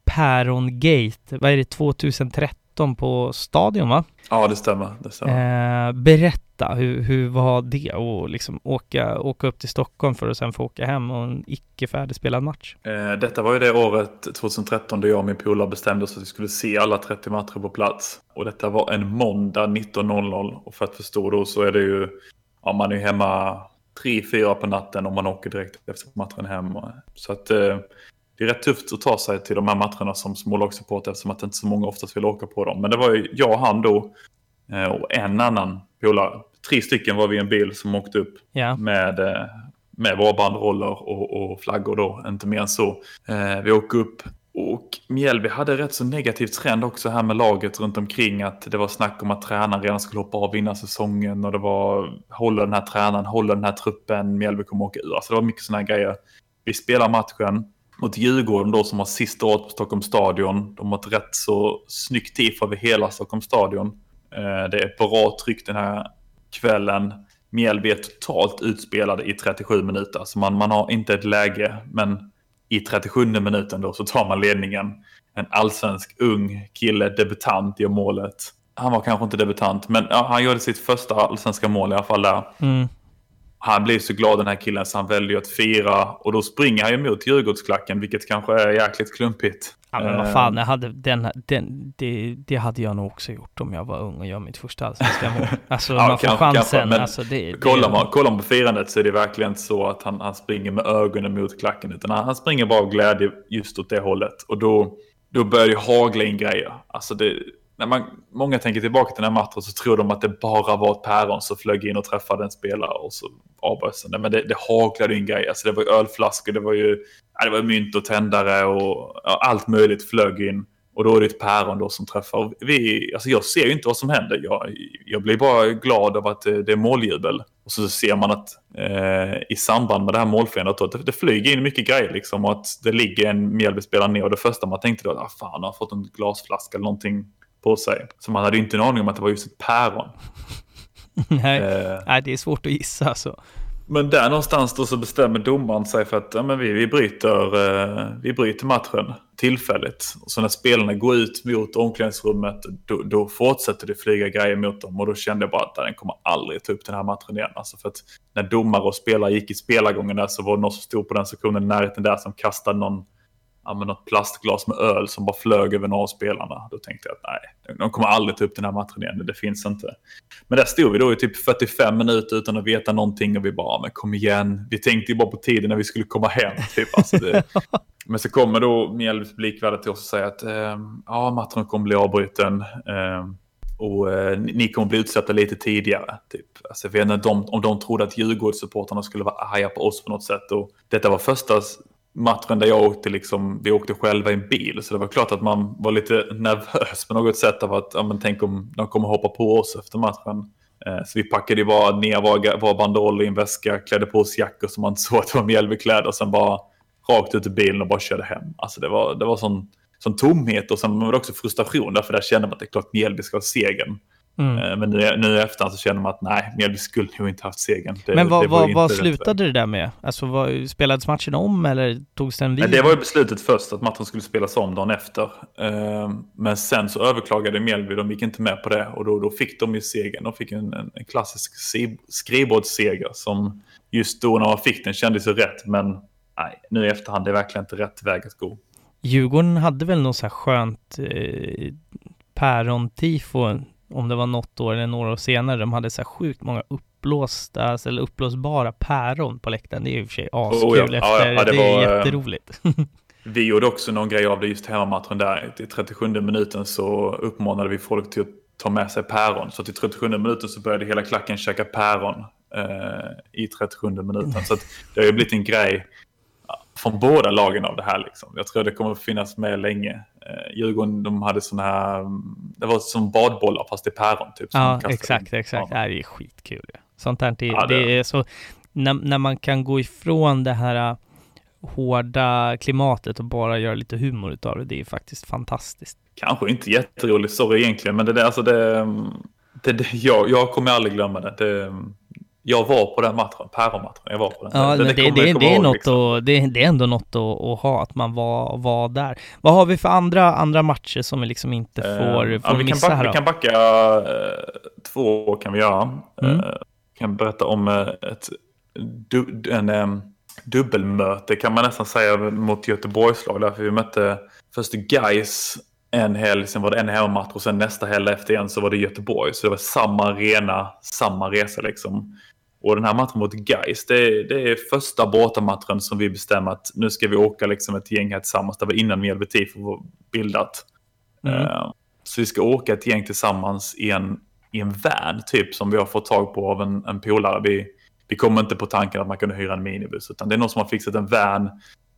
Pärongate, vad är det, 2013 på Stadion va? Ja, det stämmer. Det stämmer. Eh, berätta, hur, hur var det att liksom åka, åka upp till Stockholm för att sen få åka hem och en icke färdigspelad match? Eh, Detta var ju det året 2013 då jag och min polare bestämde oss att vi skulle se alla 30 matcher på plats. Och detta var en måndag 19.00 och för att förstå då så är det ju, ja man är ju hemma 3-4 på natten om man åker direkt efter matchen hem. Så att eh, det är rätt tufft att ta sig till de här matcherna som smålagssupporter eftersom att inte så många oftast vill åka på dem. Men det var ju jag och han då eh, och en annan polare. Tre stycken var vi i en bil som åkte upp Ja, med, eh, med våra banderoller och, och flaggor då, inte mer än så. Eh, vi åker upp och Mjällby hade rätt så negativ trend också här med laget runt omkring att det var snack om att tränaren redan skulle hoppa av innan säsongen och det var håller den här tränaren, håller den här truppen, Mjällby kommer åka ur. Alltså det var mycket sådana grejer. Vi spelar matchen mot Djurgården då som har sista året på Stockholms stadion. De har ett rätt så snyggt tifo över hela Stockholms stadion. Eh, det är bra tryck den här kvällen. Mjällby är totalt utspelade i 37 minuter. Så man, man har inte ett läge, men i 37 minuten då så tar man ledningen. En allsvensk ung kille, debutant, gör målet. Han var kanske inte debutant, men ja, han gjorde sitt första allsvenska mål i alla fall där. mm, han blev så glad den här killen så han väljer att fira och då springer han ju mot Djurgårdsklacken vilket kanske är jäkligt klumpigt. Ja men vad fan, jag hade den, den, det, det hade jag nog också gjort om jag var ung och gör mitt första allsvenska mål. [laughs] Alltså Ja, man får kanske- chansen. kanske, alltså, det, det, Kollar man, kollar man på firandet så är det verkligen inte så att han, han springer med ögonen mot klacken. Utan han, han springer bara av glädje just åt det hållet. Och då, då börjar det hagla in grejer. Alltså det, när man, många tänker tillbaka till den här matchen så tror de att det bara var ett päron som flög in och träffade en spelare och så avbröts den. Men det, det haglade in grejer. Alltså det var ju ölflaskor, det var ju ja, det var mynt och tändare och ja, allt möjligt flög in. Och då är det ett päron då som träffar. Vi, alltså jag ser ju inte vad som händer. Jag, jag blir bara glad av att det, det är måljubel. Och så ser man att eh, i samband med det här målfirandet då, det, det flyger in mycket grejer liksom. Och att det ligger en Mjällbyspelare ner. Och det första man tänkte då, ah, fan han har fått en glasflaska eller någonting på sig. Så man hade inte en aning om att det var just ett päron. [laughs] nej, Eh, nej, det är svårt att gissa alltså. men där någonstans då så bestämmer domaren sig för att ja, men vi, vi, bryter, eh, vi bryter matchen tillfälligt. Och så när spelarna går ut mot omklädningsrummet då, då fortsätter det flyga grejer mot dem. Och då kände jag bara att den kommer aldrig ta upp den här matchen igen. Alltså för att när domare och spelare gick i spelargången där så var det någon som stod på den sektionen i närheten där som kastade någon, ja, men något plastglas med öl som bara flög över några av spelarna. Då tänkte jag att nej, de kommer aldrig ta upp den här matchen igen. Det finns inte. Men där stod vi då i typ 45 minuter utan att veta någonting och vi bara, men kom igen. Vi tänkte ju bara på tiden när vi skulle komma hem. Typ. Alltså det... [laughs] men så kommer då Mjällbys blickvärde till oss och säger att eh, ja, matchen kommer bli avbruten. Eh, och eh, ni kommer bli utsatta lite tidigare. Typ. Alltså, jag vet inte de, om de trodde att Djurgårdssupportrarna skulle vara arga på oss på något sätt. Och detta var första matchen där jag åkte, liksom, vi åkte själva i en bil. Så det var klart att man var lite nervös på något sätt av att, ja, men tänk om de kommer hoppa på oss efter matchen. Eh, Så vi packade ju bara ner våra, våra banderoller i en väska, klädde på oss jackor som man [laughs] såg att det var Mjällbykläder och sen bara rakt ut i bilen och bara körde hem. Alltså det var, det var sån, sån tomhet och sen var det också frustration därför där kände man att det är klart Mjällby ska ha segern. Mm. Eh, Men nu, nu i efterhand så känner man att nej, Mjällby skulle nog inte haft segern. Det, Men vad, det vad, vad slutade det där med? Alltså vad, spelades matchen om eller togs den vid? Nej, det var ju beslutet först att matchen skulle spelas om dagen efter. Eh, Men sen så överklagade Mjällby, de gick inte med på det och då, då fick de ju segern. De fick en, en, klassisk si- skrivbordsseger som just då när man fick den kändes ju rätt. Men nej, nu i efterhand det är verkligen inte rätt väg att gå. Djurgården hade väl något så här skönt eh, päron-tifo, om det var något år eller några år senare. De hade så här sjukt många uppblåsta, alltså, eller uppblåsbara päron på läktaren. Det är ju i och för sig askul Oh ja, efter. ja, ja, det, det är var, eh, jätteroligt. [laughs] Vi gjorde också någon grej av det just hemmamatchen där. I 37 minuten så uppmanade vi folk till att ta med sig päron. Så till 37 minuten så började hela klacken käka päron eh, i 37 minuten. Så det har ju blivit en grej från båda lagen av det här. Liksom. Jag tror det kommer att finnas med länge. Eh, Djurgården de hade sådana här, mm, det var som badbollar fast är päron. Typ, Ja, exakt, in. exakt. Ja. Det är skitkul. Sånt här, det, Ja, det- det är så, när, när man kan gå ifrån det här äh, hårda klimatet och bara göra lite humor utav det, det är faktiskt fantastiskt. Kanske inte jätterolig story egentligen, men det, där, alltså det, det, det jag, jag kommer aldrig glömma det. det. Jag var på den matchen, päronmatchen. Jag var på den. Ja, det, det, det, komma det, är något liksom. att, det, det är ändå något att, att ha, att man var, var där. Vad har vi för andra, andra matcher som vi liksom inte får, Eh, får ja, vi, kan missa backa, här vi då? kan backa eh, två kan vi göra. Mm. Eh, kan berätta om ett du, en, em, dubbelmöte kan man nästan säga mot Göteborgslag. Därför vi mötte först Gais en helg, sen var det en hemmamatch och sen nästa helg efter igen så var det Göteborg. Så det var samma arena, samma resa liksom. Och den här matchen mot Gais, det, det är första bortamatchen som vi bestämmer att nu ska vi åka liksom ett gäng här tillsammans. Det var innan Mjällby Tifo var bildat. Mm. Eh, Så vi ska åka ett gäng tillsammans i en, i en van typ som vi har fått tag på av en, en polare. Vi, vi kommer inte på tanken att man kunde hyra en minibuss utan det är någon som har fixat en van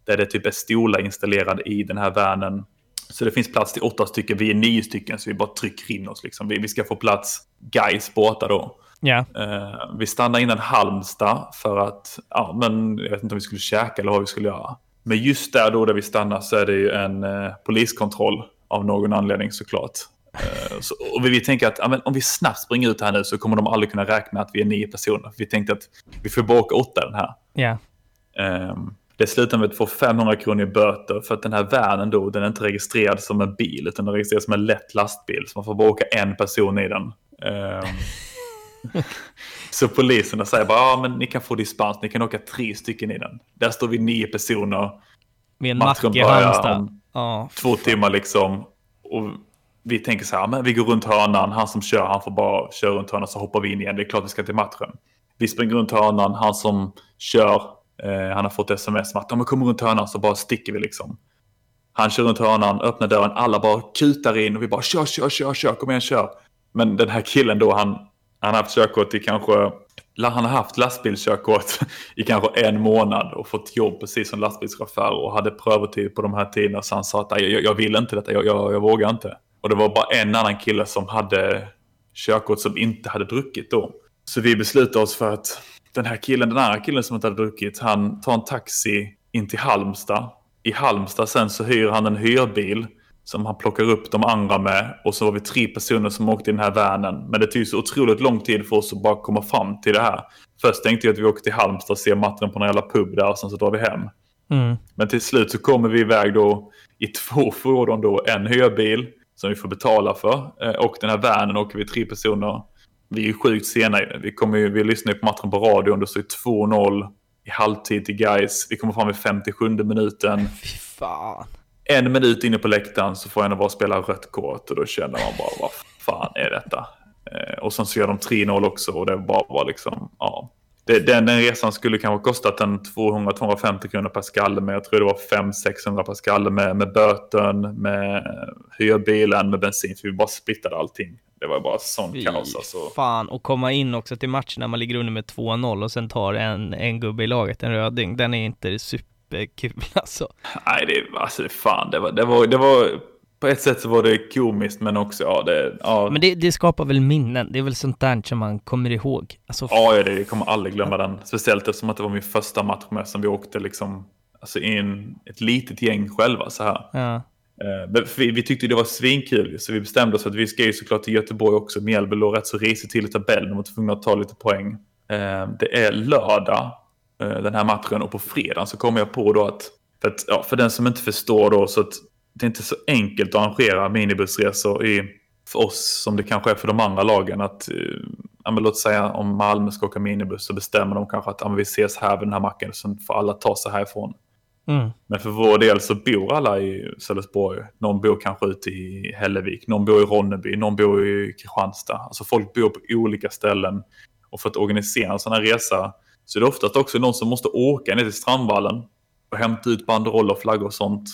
där det typ är stolar installerade i den här vanen. Så det finns plats till åtta stycken, vi är nio stycken så vi bara trycker in oss. Liksom. Vi, vi ska få plats, guys båtar då. Ja, Eh, vi stannade innan Halmstad för att, ja men jag vet inte om vi skulle käka eller vad vi skulle göra. Men just där då där vi stannar så är det ju en eh, poliskontroll av någon anledning såklart. Eh, så, och vi, vi tänker att ja, om vi snabbt springer ut här nu så kommer de aldrig kunna räkna att vi är nio personer. Vi tänkte att vi får bara åka åtta den här. ja. Ehm, det slutar med att få 500 kronor i böter för att den här vanen då, den är inte registrerad som en bil utan den är registrerad som en lätt lastbil. Så man får bara åka en person i den. Ehm, [laughs] så poliserna säger bara, ja men ni kan få dispens, ni kan åka tre stycken i den. Där står vi nio personer. Med en Matchen mack i Halmstad. Ja, Två timmar liksom. Och vi tänker så här, men vi går runt hörnan, han som kör, han får bara köra runt hörnan så hoppar vi in igen. Det är klart vi ska till matchen. Vi springer runt hörnan, han som kör, eh, han har fått sms om att om vi kommer runt hörnan så bara sticker vi liksom. Han kör runt hörnan, öppnar dörren, alla bara kutar in och vi bara kör, kör, kör, kör, kom igen, kör. Men den här killen då, han, han har haft körkort i kanske, han har haft lastbilskörkort [laughs] i kanske en månad och fått jobb precis som lastbilschaufför och hade prövotid på de här tiderna. Så han sa att jag, jag vill inte detta, jag, jag, jag vågar inte. Och det var bara en annan kille som hade körkort som inte hade druckit då. Så vi beslutade oss för att den här killen, den andra killen som inte hade druckit, han tar en taxi in till Halmstad. I Halmstad sen så hyr han en hyrbil som han plockar upp de andra med. Och så var vi tre personer som åkte i den här vanen. Men det tog så otroligt lång tid för oss att bara komma fram till det här. Först tänkte jag att vi åkte till Halmstad och ser matchen på någon jävla pub där och sen så drar vi hem. mm. Men till slut så kommer vi iväg då i två [laughs] fordon då. En hyrbil som vi får betala för. eh, Och den här vanen åker vi tre personer. Vi är ju sjukt sena. Vi, kommer ju, vi lyssnar ju på matchen på radion. Det står ju 2-0 i halvtid till guys. Vi kommer fram i 57 minuten. Fy fan. En minut inne på läktaren så får en av oss spela rött kort. Och då känner man bara vad fan är detta? Eh, Och sen så gör de 3-0 också. Och det bara var liksom, ja. Det, den, den resan skulle kanske kostat en 200-250 kronor per skalle. Men jag tror det var 500-600 per skalle med, med böten, med hyrbilen, med bensin. För vi bara splittade allting. Det var bara sån Fy kaos alltså. fan. Och komma in också till matchen när man ligger under med 2-0 och sen tar en, en gubbe i laget, en röding. Den är inte superkul [laughs] alltså. Nej, det, alltså, fan, det var, det var, det var, på ett sätt så var det komiskt men också, ja, det, ja, Men det, det skapar väl minnen? Det är väl sånt där som man kommer ihåg? Alltså, Ja, ja, det, jag kommer aldrig glömma den. Speciellt eftersom att det var min första match med som vi åkte liksom, alltså i en, ett litet gäng själva så här. ja. Eh, vi, vi tyckte det var svinkul så vi bestämde oss för att vi ska ju såklart till Göteborg också. Mjällby låg rätt så risigt till i tabellen och var tvungna att ta lite poäng. Eh, Det är lördag den här matchen och på fredag så kommer jag på då att, för, att, ja, för den som inte förstår då så att det är inte så enkelt att arrangera minibussresor i, för oss som det kanske är för de andra lagen. Att, eh, ja, men låt säga om Malmö ska åka minibuss så bestämmer de kanske att ja, vi ses här vid den här macken så får alla ta sig härifrån. Mm. Men för vår del så bor alla i Sölvesborg. Någon bor kanske ute i Hällevik, någon bor i Ronneby, någon bor i Kristianstad. Alltså folk bor på olika ställen. Och för att organisera en sån här resa så är det oftast också någon som måste åka ner till Strandvallen och hämta ut banderoller, flaggor och sånt.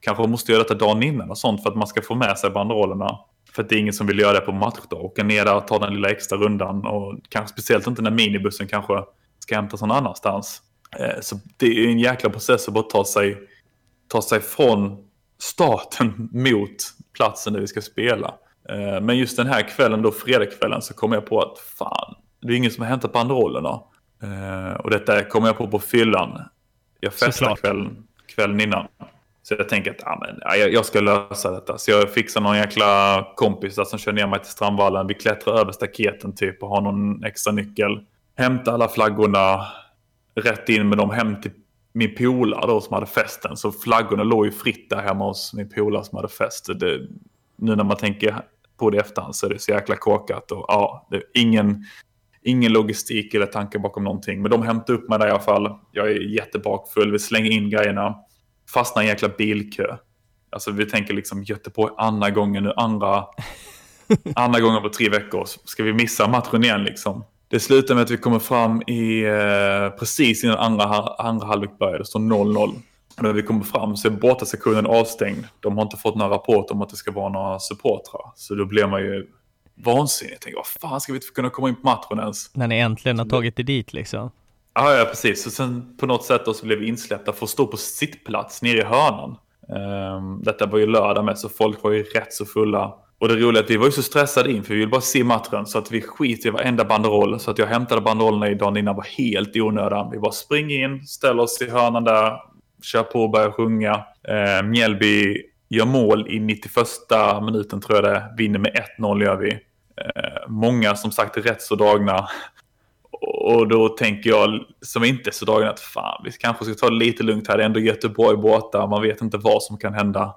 Kanske måste göra detta dagen innan och sånt för att man ska få med sig banderollerna. För att det är ingen som vill göra det på matchdag. Åka ner där och ta den lilla extra rundan. Och kanske speciellt inte när minibussen kanske ska hämtas någon annanstans. Eh, så det är en jäkla process att bara ta sig, ta sig från starten [laughs] mot platsen där vi ska spela. Eh, men just den här kvällen, då fredagskvällen, så kom jag på att fan, det är ingen som har hämtat banderollerna. Eh, Och detta kom jag på på fyllan. Jag festade kvällen, kvällen innan. Så jag tänker att ja, men, ja, jag, jag ska lösa detta. Så jag fixar någon jäkla kompis där som kör ner mig till Strandvallen. Vi klättrar över staketen typ och har någon extra nyckel. Hämtar alla flaggorna, rätt in med dem hem till min polare då som hade festen. Så flaggorna låg ju fritt där hemma hos min polare som hade fest. Det, nu när man tänker på det i efterhand så är det så jäkla kåkat. Och, ja, det är ingen, ingen logistik eller tanke bakom någonting. Men de hämtade upp mig där i alla fall. Jag är jättebakfull, vi slänger in grejerna. Fastnar i en jäkla bilkö. Alltså vi tänker liksom Göteborg andra gången nu, andra, [laughs] andra gången på tre veckor. Ska vi missa matchen igen liksom? Det slutar med att vi kommer fram i, eh, precis innan andra, andra halvlek börjar. Det står 0-0. Och när vi kommer fram så är bortasektionen avstängd. De har inte fått några rapporter om att det ska vara några supportrar. Så då blir man ju vansinnig. Jag tänker, vad fan ska vi inte kunna komma in på matchen ens? När ni äntligen har tagit er dit liksom. Ja, ja, precis. Och sen på något sätt då så blev vi insläppta för att stå på sittplats nere i hörnan. Ehm, detta var ju lördag med, så folk var ju rätt så fulla. Och det roliga är att vi var ju så stressade in, för vi ville bara se matchen. Så att vi skiter i varenda banderoll. Så att jag hämtade banderollerna i dagen innan var helt i onödan. Vi bara springer in, ställer oss i hörnan där, kör på och börjar sjunga. Ehm, Mjällby gör mål i 91 minuten tror jag det. Vinner med 1-0 gör vi. Ehm, många som sagt är rätt så dragna. Och då tänker jag, som inte är så dagen att fan, vi kanske ska ta det lite lugnt här. Det är ändå Göteborg borta, man vet inte vad som kan hända.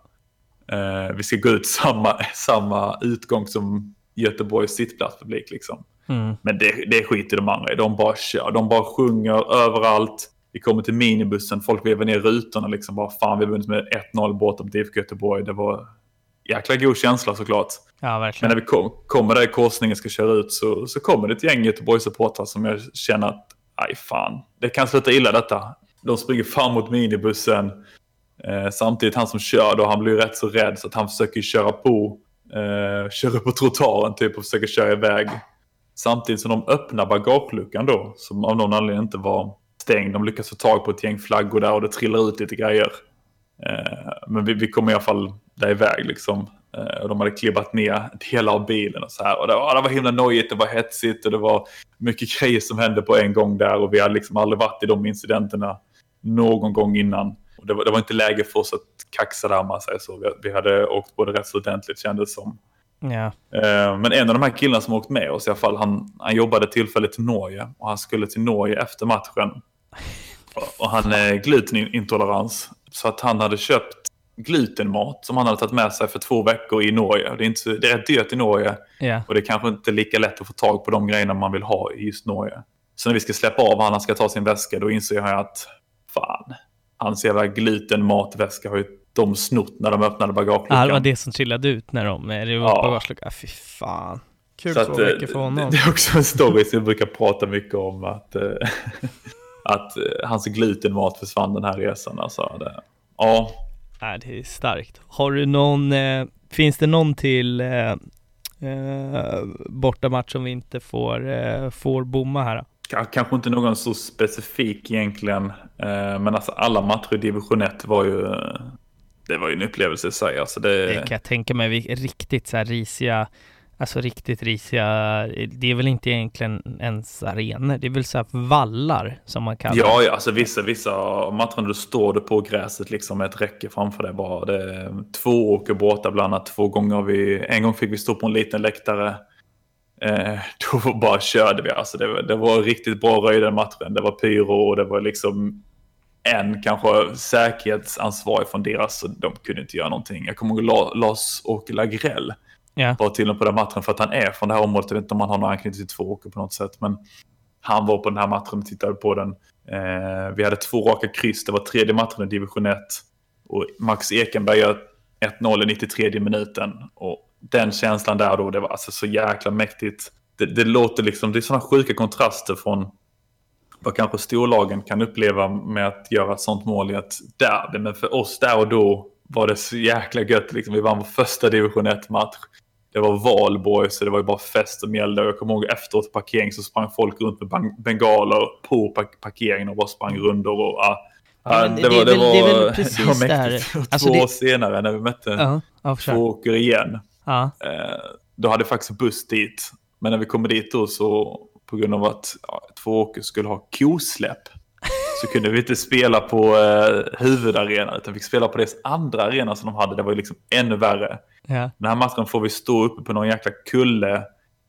Eh, vi ska gå ut samma, [laughs] samma utgång som Göteborgs sittplatspublik liksom. Mm. Men det, det skiter de andra i. De bara kör, de bara sjunger överallt. Vi kommer till minibussen, folk vevar ner rutorna liksom. Bara fan, vi har vunnit med 1-0 borta mot IFK Göteborg. Det var jäkla god känsla såklart. Ja, Men verkligen. när vi kom, kommer där i korsningen ska köra ut så, så kommer det ett gäng Göteborgssupportrar som jag känner att, aj fan, det kan sluta illa detta. De springer fram mot minibussen. Eh, samtidigt han som kör då, han blir rätt så rädd så att han försöker köra på. Eh, köra på trottoaren typ och försöker köra iväg. Samtidigt som de öppnar bagageluckan då, som av någon anledning inte var stängd. De lyckas få tag på ett gäng flaggor där och det trillar ut lite grejer. Eh, men vi, vi kom i alla fall där iväg liksom. Eh, och de hade klibbat ner delar av bilen och så här. Och det var, det var himla nojigt, det var hetsigt och det var mycket grejer som hände på en gång där. Och vi hade liksom aldrig varit i de incidenterna någon gång innan. Och det, var, det var inte läge för oss att kaxa där man säger så. Vi, vi hade åkt både rätt så ordentligt kändes som. Ja. Eh, Men en av de här killarna som åkt med oss i alla fall, han, han jobbade tillfälligt i Norge och han skulle till Norge efter matchen. Och- han är glutenintolerans. Så att han hade köpt glutenmat som han hade tagit med sig för två veckor i Norge. Det är, inte, så- det är rätt dyrt i Norge Ja. och det är kanske inte lika lätt att få tag på de grejerna man vill ha i just Norge. Så när vi ska släppa av han, han ska ta sin väska, då inser jag att fan, hans jävla glutenmatväska har ju de snott när de öppnade bagageluckan. Ja, det var det som trillade ut när de eh, rev upp Ja. bagageluckan. Ah, fy fan. Kul Så två att, eh, veckor för honom. Det, det är också en story som jag brukar prata mycket om. Att, eh, [laughs] att eh, hans glutenmat försvann den här resan. Alltså, det, ja, Nej, det är starkt. Har du någon, eh, finns det någon till eh, eh, bortamatch som vi inte får, eh, får bomma här? kanske inte någon så specifik egentligen. Eh, men alltså alla matcher i division 1 var ju, det var ju en upplevelse i sig. Alltså det, Det kan jag tänka mig, riktigt så här risiga, alltså riktigt risiga, det är väl inte egentligen ens arenor, det är väl så vallar som man kallar Ja, ja, alltså vissa, vissa matcher då står du på gräset liksom med ett räcke framför dig bara. Det två åker båtar bland annat. Två gånger vi, en gång fick vi stå på en liten läktare. Eh, [laughs] då bara körde vi. Alltså det, var- det var riktigt bra röj den matchen. Det var pyro och det var liksom en kanske säkerhetsansvarig från deras. Så de kunde inte göra någonting. Jag kommer ihåg La- Lars-Åke Lagrell yeah. var till och med på den matchen för att han är från det här området. Jag vet inte om han har någon anknytning till två åker på något sätt. Men han var på den här matchen och tittade på den. Eh, vi hade två raka kryss. Det var tredje matchen i division 1. Och Max Ekenberg gör 1-0 i 93 minuten. Och den känslan där då, det var alltså så jäkla mäktigt. Det, det låter liksom, det är sådana sjuka kontraster från vad kanske storlagen kan uppleva med att göra ett sånt mål i ett derby. Men för oss där och då var det så jäkla gött. Liksom. Vi vann vår första division 1-match. Det var valborg så det var ju bara fest som gällde. Och jag kommer ihåg efteråt parkering så sprang folk runt med bengaler på park- parkeringen och bara sprang rundor. Och, ah, Ja, ah, det är väl- det väl precis [laughs] det var det här. [laughs] mäktigt. Alltså, Två det- år senare när vi mötte ja, försök. två åker igen. Eh, då hade jag faktiskt buss dit. Men när vi kommer dit då så på grund av att ja, två åker skulle ha kosläpp så kunde vi inte spela på eh, huvudarenan utan fick spela på deras andra arena som de hade. Det var ju liksom ännu värre. ja. Den här matchen får vi stå uppe på någon jäkla kulle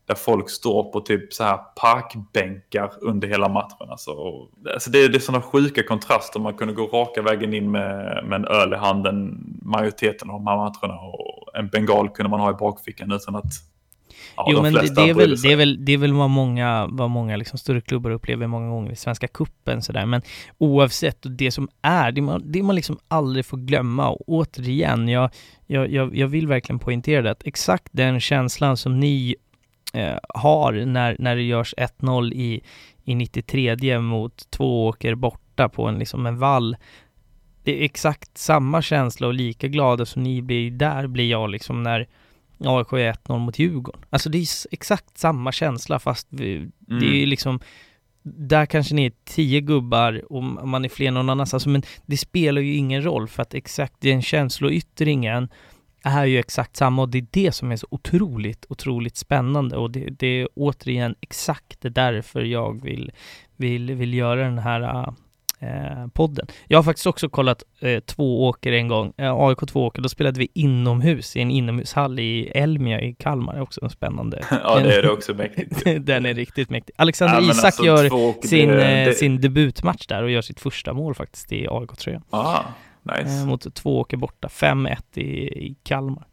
där folk står på typ så här parkbänkar under hela matchen. Alltså, och, alltså det, det är sådana sjuka kontraster. Man kunde gå raka vägen in med, med en öl i handen majoriteten av de här matcherna. Och en bengal kunde man ha i bakfickan utan att ja, jo de men det, är väl, det är väl, det är väl vad många, vad många liksom större klubbar upplever många gånger i Svenska Cupen sådär. Men oavsett, det som är, det man, det man liksom aldrig får glömma, och återigen, jag, jag, jag, jag vill verkligen poängtera det, att exakt den känslan som ni eh, har när, när det görs 1-0 i, i 93 mot två åker borta på en, liksom en vall, det är exakt samma känsla och lika glada som ni blir där blir jag liksom när AIK är 1-0 mot Djurgården. Alltså det är exakt samma känsla fast vi, det är ju Mm. liksom där kanske ni är tio gubbar och man är fler någon annanstans, men det spelar ju ingen roll för att exakt den känsloyttringen är ju exakt samma och det är det som är så otroligt, otroligt spännande och det, det är återigen exakt därför jag vill, vill, vill göra den här eh, podden. Jag har faktiskt också kollat eh, två åker en gång, eh, AIK två åker, då spelade vi inomhus i en inomhushall i Elmia i Kalmar, också en spännande. [laughs] Ja, det är det också mäktigt. [laughs] den är riktigt mäktig. Alexander Ja, Isak alltså, gör åker, sin, det- eh, det- sin debutmatch där och gör sitt första mål faktiskt i AIK-tröjan. Ah, Eh, nice. mot två åker borta, 5-1 i, i Kalmar.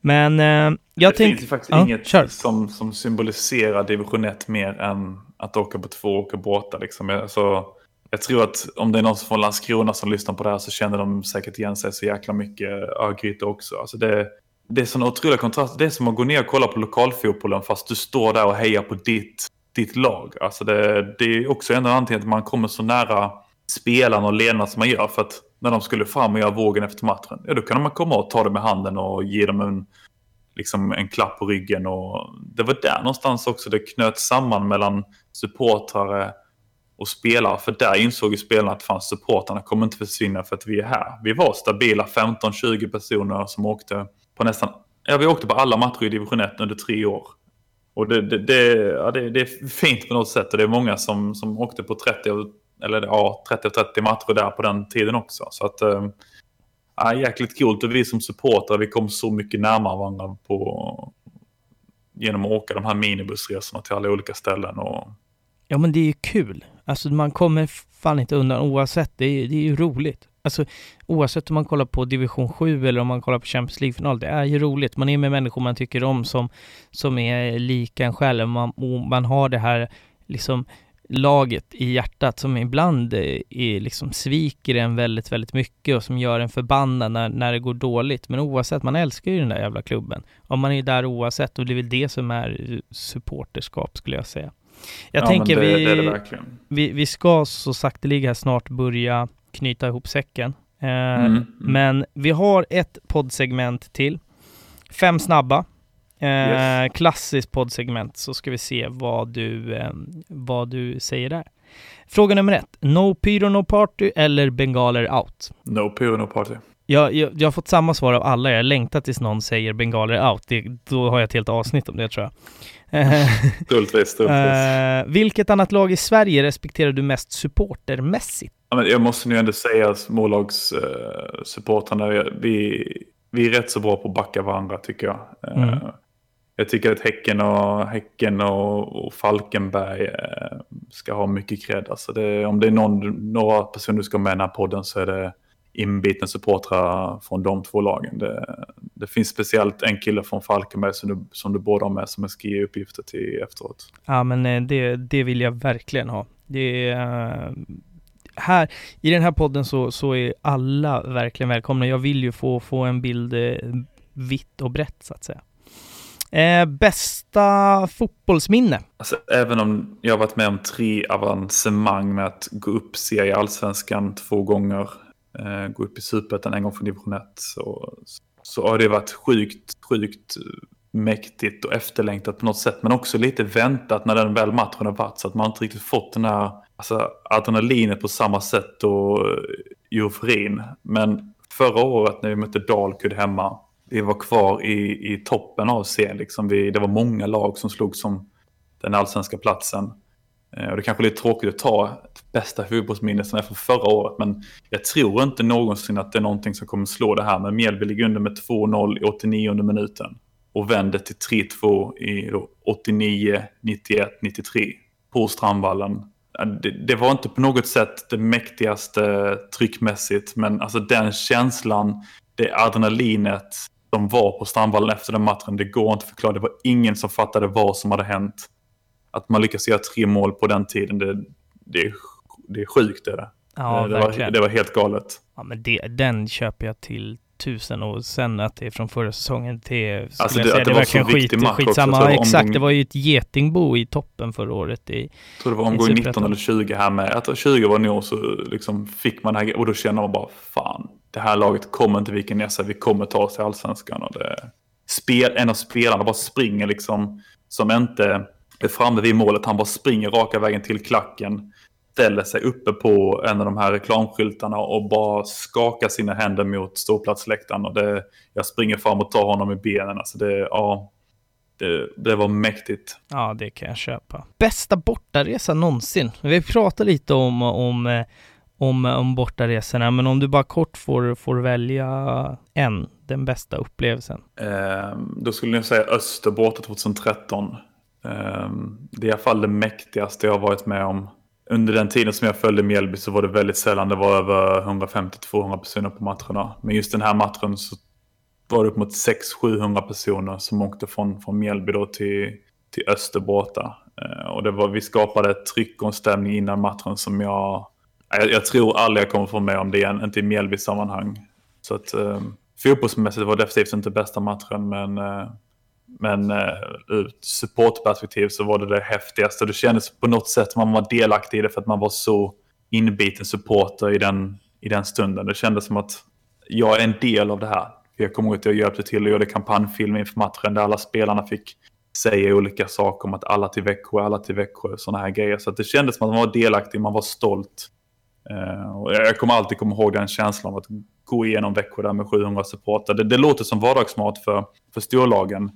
Men eh, jag det tänkte... finns ju faktiskt ja, inget kör. som, som symboliserar division 1 mer än att åka på två åker båtar. Liksom. Alltså, jag tror att om det är någon från Landskrona som lyssnar på det här så känner de säkert igen sig så jäkla mycket eh, Örgryte också. Alltså det, det är sån otrolig kontrast. Det är som att gå ner och kolla på lokalfotbollen fast du står där och hejar på ditt, ditt lag. Alltså det, det är också en anledning att man kommer så nära spelarna och ledarna som man gör. För att när de skulle fram och göra vågen efter matchen, ja då kan man komma och ta dem med handen och ge dem en, liksom en klapp på ryggen. Och det var där någonstans också det knöt samman mellan supportrar, och spelare. För där insåg ju spelarna att fanns supportrarna kommer inte försvinna för att vi är här. Vi var stabila 15-20 personer som åkte på nästan, ja vi åkte på alla matcher i division 1 under tre år. Och det, det, det, ja, det, det är fint på något sätt och det är många som, som åkte på 30 eller ja, 30-30 matcher där på den tiden också. Så att, eh, ja, jäkligt coolt och vi som supportrar vi kom så mycket närmare varandra på, genom att åka de här minibussresorna till alla olika ställen. Och... Ja men det är ju kul. Alltså man kommer fan inte undan oavsett. Det är, det är ju roligt. Alltså oavsett om man kollar på division 7 eller om man kollar på Champions League-final, det är ju roligt. Man är med människor man tycker om som, som är lika en själv. Man, man har det här liksom laget i hjärtat som ibland eh, är, liksom sviker en väldigt, väldigt mycket och som gör en förbannad när, när det går dåligt. Men oavsett, man älskar ju den där jävla klubben. Om man är där oavsett och det är väl det som är eh, supporterskap skulle jag säga. Jag ja, tänker det, vi, det vi, vi ska så sakteliga snart börja knyta ihop säcken. Eh, Mm, mm. Men vi har ett poddsegment till. Fem snabba. Eh, Yes. Klassiskt poddsegment, så ska vi se vad du, eh, vad du säger där. Fråga nummer ett. No pyro, no party eller bengaler out? No pyro, no party. Jag, jag, jag har fått samma svar av alla. Jag längtar tills någon säger bengaler out. Det, då har jag ett helt avsnitt om det tror jag. Eh, Troligtvis, troligtvis. eh, vilket annat lag i Sverige respekterar du mest supportermässigt? Jag måste nu ändå säga smålagssupportrarna, vi, vi är rätt så bra på att backa varandra tycker jag. Eh, Mm. Jag tycker att Häcken och, häcken och, och Falkenberg ska ha mycket cred. Alltså det, om det är någon, några personer du ska med i den här podden så är det inbitna supportrar från de två lagen. Det, det finns speciellt en kille från Falkenberg som du, som du borde ha med som jag ska ge uppgifter till efteråt. Ja, men eh, det, det vill jag verkligen ha. Det är, eh, här, I den här podden så, så är alla verkligen välkomna. Jag vill ju få, få en bild eh, vitt och brett så att säga. Eh, bästa fotbollsminne? Alltså, även om jag har varit med om tre avancemang med att gå upp serie allsvenskan två gånger, eh, gå upp i superettan en gång från division 1, så, så har det varit sjukt, sjukt eh, mäktigt och efterlängtat på något sätt. Men också lite väntat när den väl matchen har varit så att man inte riktigt fått den här alltså, adrenalinet på samma sätt och eh, euforin. Men förra året när vi mötte Dalkurd hemma, vi var kvar i, i toppen av serien. Liksom vi, det var många lag som slog som den allsvenska platsen. Eh, och det kanske är lite tråkigt att ta bästa fotbollsminne som är från förra året. Men jag tror inte någonsin att det är någonting som kommer slå det här. Men Mjällby ligger under med 2-0 i 89 minuten. Och vänder till 3-2 i 89, 91, 93 på Strandvallen. Det, det var inte på något sätt det mäktigaste tryckmässigt. Men alltså den känslan, det adrenalinet som var på Strandvallen efter den matchen. Det går inte att förklara. Det var ingen som fattade vad som hade hänt. Att man lyckas göra tre mål på den tiden, det, det, är, det är sjukt. Det, är det. Ja, det, var, det var helt galet. Ja, men det, den köper jag till tusen och sen att det är från förra säsongen till, Alltså, jag det- säga, att det det var verkligen skit, också, skitsamma. så det var exakt, omgång- det var ju ett getingbo i toppen förra året. I, Jag tror det var omgång 19 Superettan. eller 20 här med. Jag tror 20 var nog så liksom fick man det här, och då känner man bara fan, det här laget kommer inte vika ner sig, vi kommer ta oss till allsvenskan. Och det, spel, en av spelarna bara springer liksom, som inte är framme vid målet, han bara springer raka vägen till klacken, ställer sig uppe på en av de här reklamskyltarna och bara skakar sina händer mot ståplatsläktaren. Och det, jag springer fram och tar honom i benen. Alltså det, ja, det, det var mäktigt. ja, det kan jag köpa. Bästa bortaresa någonsin? Vi pratade lite om, om, eh, om, om bortaresorna, men om du bara kort får, får välja en, den bästa upplevelsen. Eh, då skulle jag säga Öster borta 2013. Eh, det är i alla fall det mäktigaste jag har varit med om. Under den tiden som jag följde Mjällby så var det väldigt sällan det var över 150-200 personer på matcherna. Men just den här matchen så var det upp mot 600-700 personer som åkte från, från Mjällby då till, till Österborta. Eh, och det var, vi skapade ett tryck och en stämning innan matchen som jag jag, jag tror aldrig jag kommer få med om det igen, inte i Mjällby-sammanhang. Så att eh, fotbollsmässigt var det definitivt inte bästa matchen, men, eh, men eh, ur supportperspektiv så var det det häftigaste. Det kändes på något sätt att man var delaktig i det för att man var så inbiten supporter i den, i den stunden. Det kändes som att jag är en del av det här. Jag kommer ihåg att jag hjälpte till och gjorde kampanjfilm inför matchen där alla spelarna fick säga olika saker om att alla till Växjö, alla till Växjö, och sådana här grejer. Så det kändes som att man var delaktig, man var stolt. Uh, och jag kommer alltid komma ihåg den känslan av att gå igenom Växjö där med 700 supportrar. Det, det låter som vardagsmat för, för storlagen.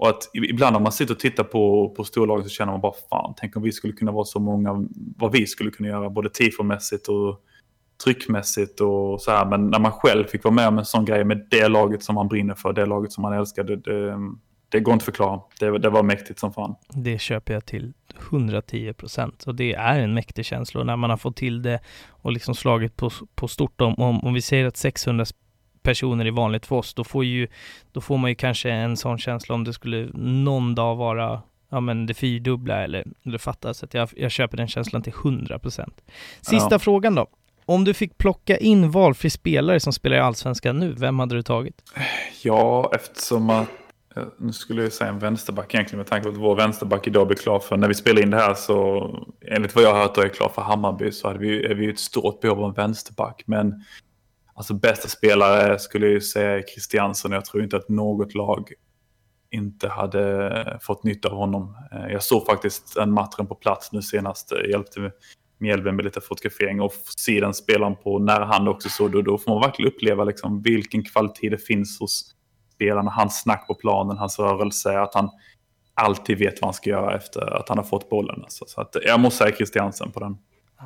Och att ibland när man sitter och tittar på, på storlagen så känner man bara fan, tänk om vi skulle kunna vara så många, vad vi skulle kunna göra, både tifomässigt och tryckmässigt och så här. Men när man själv fick vara med om en sån grej med det laget som man brinner för, det laget som man älskar, det, det, det går inte att förklara. Det, det, var mäktigt som fan. Det köper jag till 110 procent och det är en mäktig känsla och när man har fått till det och liksom slagit på, på stort om, om, om vi säger att 600 personer i vanligt för oss, då får, ju, då får man ju kanske en sån känsla om det skulle någon dag vara ja men det fyrdubbla eller det fattas. Så att jag, jag köper den känslan till 100 procent. Sista ja. frågan då. Om du fick plocka in valfri spelare som spelar i Allsvenskan nu, vem hade du tagit? Ja, eftersom att nu skulle jag säga en vänsterback egentligen med tanke på att vår vänsterback idag blir klar för, när vi spelar in det här så, enligt vad jag har hört och är klar för Hammarby så hade vi, är vi ett stort behov av en vänsterback. Men alltså bästa spelare skulle jag säga Christiansen. Jag tror inte att något lag inte hade fått nytta av honom. Eh, jag såg faktiskt en matchen på plats nu senast, jag hjälpte Mjällby med lite fotografering och se den spelaren på nära hand också. Så då, då får man verkligen uppleva liksom vilken kvalitet det finns hos spelarna. Hans snack på planen, hans rörelse, att han alltid vet vad han ska göra efter att han har fått bollen. Alltså. Så att jag måste säga Christiansen på den.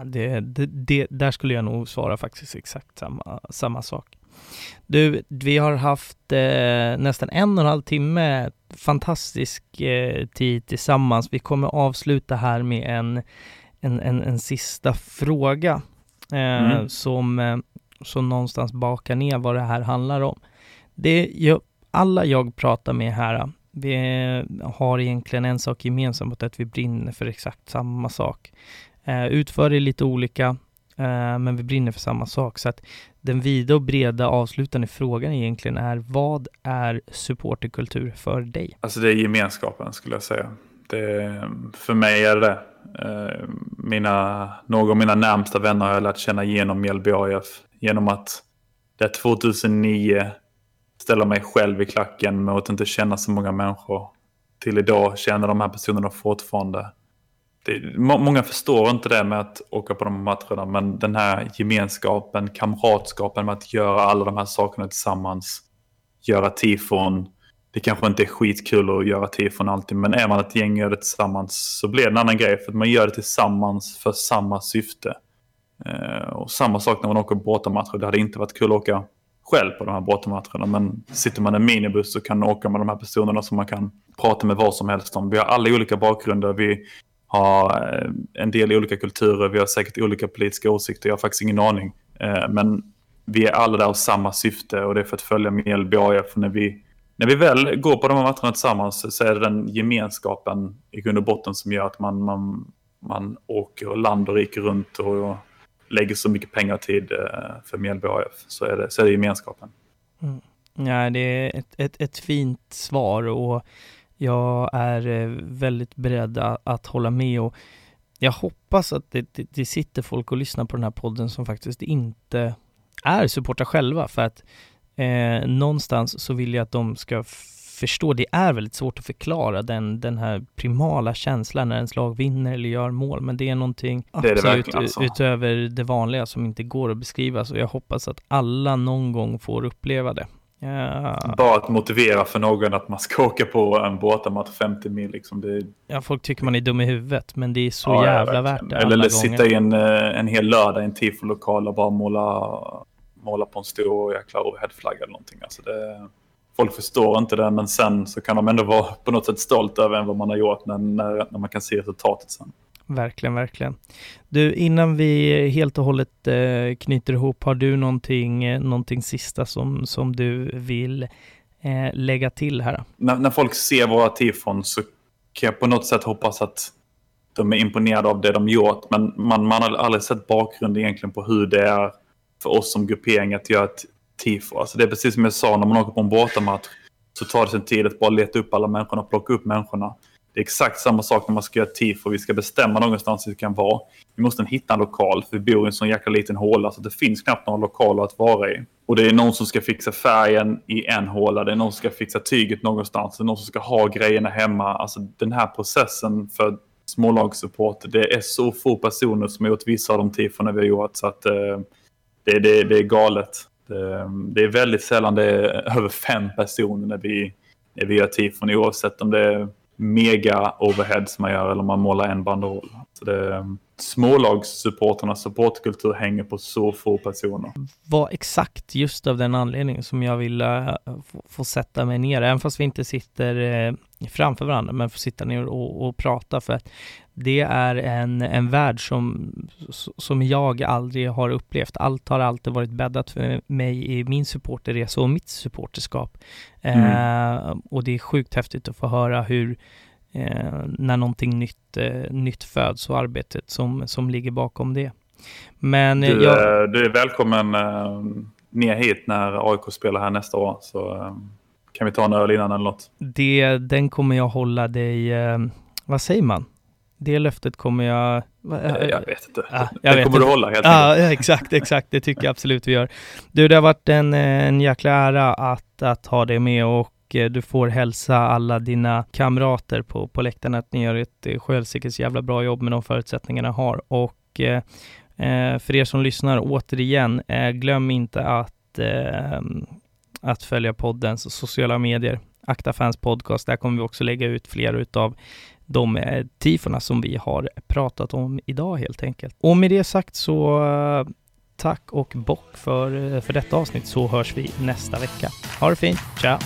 Det, det, där skulle jag nog svara faktiskt exakt samma, samma sak. Du, vi har haft eh, nästan en och en halv timme fantastisk eh, tid tillsammans. Vi kommer avsluta här med en en, en, en sista fråga eh, mm. som, eh, som någonstans bakar ner vad det här handlar om. Det jag, alla jag pratar med här, vi har egentligen en sak gemensamt, att vi brinner för exakt samma sak. Eh, utför det lite olika, eh, men vi brinner för samma sak. Så att den vida och breda avslutande frågan egentligen är, vad är supporterkultur för dig? Alltså det är gemenskapen skulle jag säga. Det, för mig är det det. Eh, mina, några av mina närmsta vänner har jag lärt känna genom Mjällby AIF. Genom att det 2009 ställa mig själv i klacken med att inte känna så många människor. Till idag känner de här personerna fortfarande. Det, må, många förstår inte det med att åka på de matcherna, men den här gemenskapen, kamratskapen med att göra alla de här sakerna tillsammans. Göra tifon, det kanske inte är skitkul att göra tifon alltid, men är man ett gäng och gör det tillsammans så blir det en annan grej. För att man gör det tillsammans för samma syfte. Eh, och samma sak när man åker bortamatcher. Det hade inte varit kul att åka själv på de här bortamatcherna. Men sitter man i en minibuss så kan man åka med de här personerna som man kan prata med vad som helst om. Vi har alla olika bakgrunder. Vi ha eh, en del olika kulturer. Vi har säkert olika politiska åsikter. Jag har faktiskt ingen aning. Eh, men vi är alla där av samma syfte och det är för att följa Mjällby AIF när vi när vi väl går på de här matcherna tillsammans så är det den gemenskapen i grund och botten som gör att man, man, man åker land och riker runt och lägger så mycket pengar och tid eh, för Mjällby AF. Så är det, så är det gemenskapen. Mm. Ja, det är ett, ett, ett fint svar och jag är eh, väldigt beredd att hålla med och jag hoppas att det, det, det sitter folk och lyssnar på den här podden som faktiskt inte är supportrar själva för att eh, någonstans så vill jag att de ska förstå, det är väldigt svårt att förklara den, den här primala känslan när ens lag vinner eller gör mål, men det är någonting det är absolut det alltså. utöver det vanliga som inte går att beskriva, så jag hoppas att alla någon gång får uppleva det. Ja. Bara att motivera för någon att man ska åka på en båtmatch 50 mil. Liksom det... Ja, folk tycker man är dum i huvudet, men det är så ja, jävla värt det. Eller sitta i en, eh, en hel lördag i en tifo-lokal och bara måla måla på en stor jäkla overheadflagga eller någonting. Alltså det, folk förstår inte det, men sen så kan de ändå vara på något sätt stolt över vad man har gjort när, när, när man kan se resultatet sen. Verkligen, verkligen. Du, innan vi helt och hållet eh, knyter ihop, har du någonting, eh, någonting sista som, som du vill eh, lägga till här? När, när folk ser våra tifon så kan jag på något sätt hoppas att de är imponerade av det de gjort. Men man, man har aldrig sett bakgrunden egentligen på hur det är för oss som gruppering att göra ett tifo. Alltså det är precis som jag sa, när man åker på en bortamatch så tar det sin tid att bara leta upp alla människorna och plocka upp människorna. Det är exakt samma sak när man ska göra tifo. Vi ska bestämma någonstans vi kan vara. Vi måste hitta en lokal, för vi bor i en sån jäkla liten håla så det finns knappt några lokaler att vara i. Och det är någon som ska fixa färgen i en håla, det är någon som ska fixa tyget någonstans, det är någon som ska ha grejerna hemma. Alltså den här processen för smålagssupport, det är så få personer som har gjort vissa av de tifona vi har gjort så att eh, det, det, det är galet. Det, det, är väldigt sällan det är över fem personer när vi, när vi gör tifon oavsett om det är mega overheads man gör eller man målar en banderoll. Så det, smålagssupporternas supportkultur hänger på så få personer. Var exakt just av den anledningen som jag ville eh, få, sätta mig ner, även fast vi inte sitter eh, framför varandra, men få sitta ner och, och prata för att det är en, en värld som, som jag aldrig har upplevt. Allt har alltid varit bäddat för mig i min supporterresa och mitt supporterskap. Mm. Uh, och det är sjukt häftigt att få höra hur eh, när någonting nytt, eh, nytt föds och arbetet som, som ligger bakom det. Men, eh, du, jag... du är välkommen eh, ner hit när AIK spelar här nästa år. Så eh, kan vi ta en öl innan eller något. Det, den kommer jag hålla dig, eh, vad säger man? Det löftet kommer jag... Jag vet inte. Ja, jag det kommer du hålla helt ja, ja, exakt, exakt. Det tycker jag absolut vi gör. Du, det har varit en, en jäkla ära att, att ha dig med och Eh, du får hälsa alla dina kamrater på, på läktaren att ni gör ett eh, självsäkert jävla bra jobb med de förutsättningarna har. Och eh, eh, för er som lyssnar, återigen, eh, glöm inte att, eh, att följa poddens sociala medier. Akta Fans Podcast, där kommer vi också lägga ut fler utav de eh, tifona som vi har pratat om idag helt enkelt. Och med det sagt så eh, tack och bock för, eh, för detta avsnitt så hörs vi nästa vecka. Ha det fint, ciao!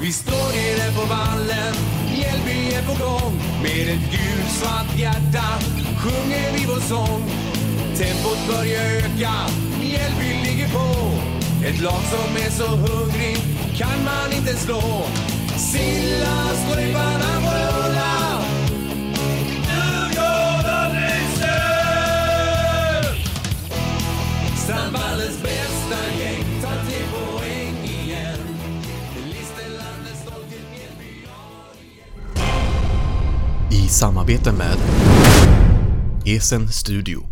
Vi står nere på vallen, Mjällby är på gång. Med ett gulsvart hjärta sjunger vi vår sång. Tempot börjar öka, Mjällby ligger på. Ett lag som är så hungrigt kan man inte slå. Silla står i pannan på rulla. Djurgården lyser! Strandvallens bästa gäng tar till poäng i samarbete med Esen Studio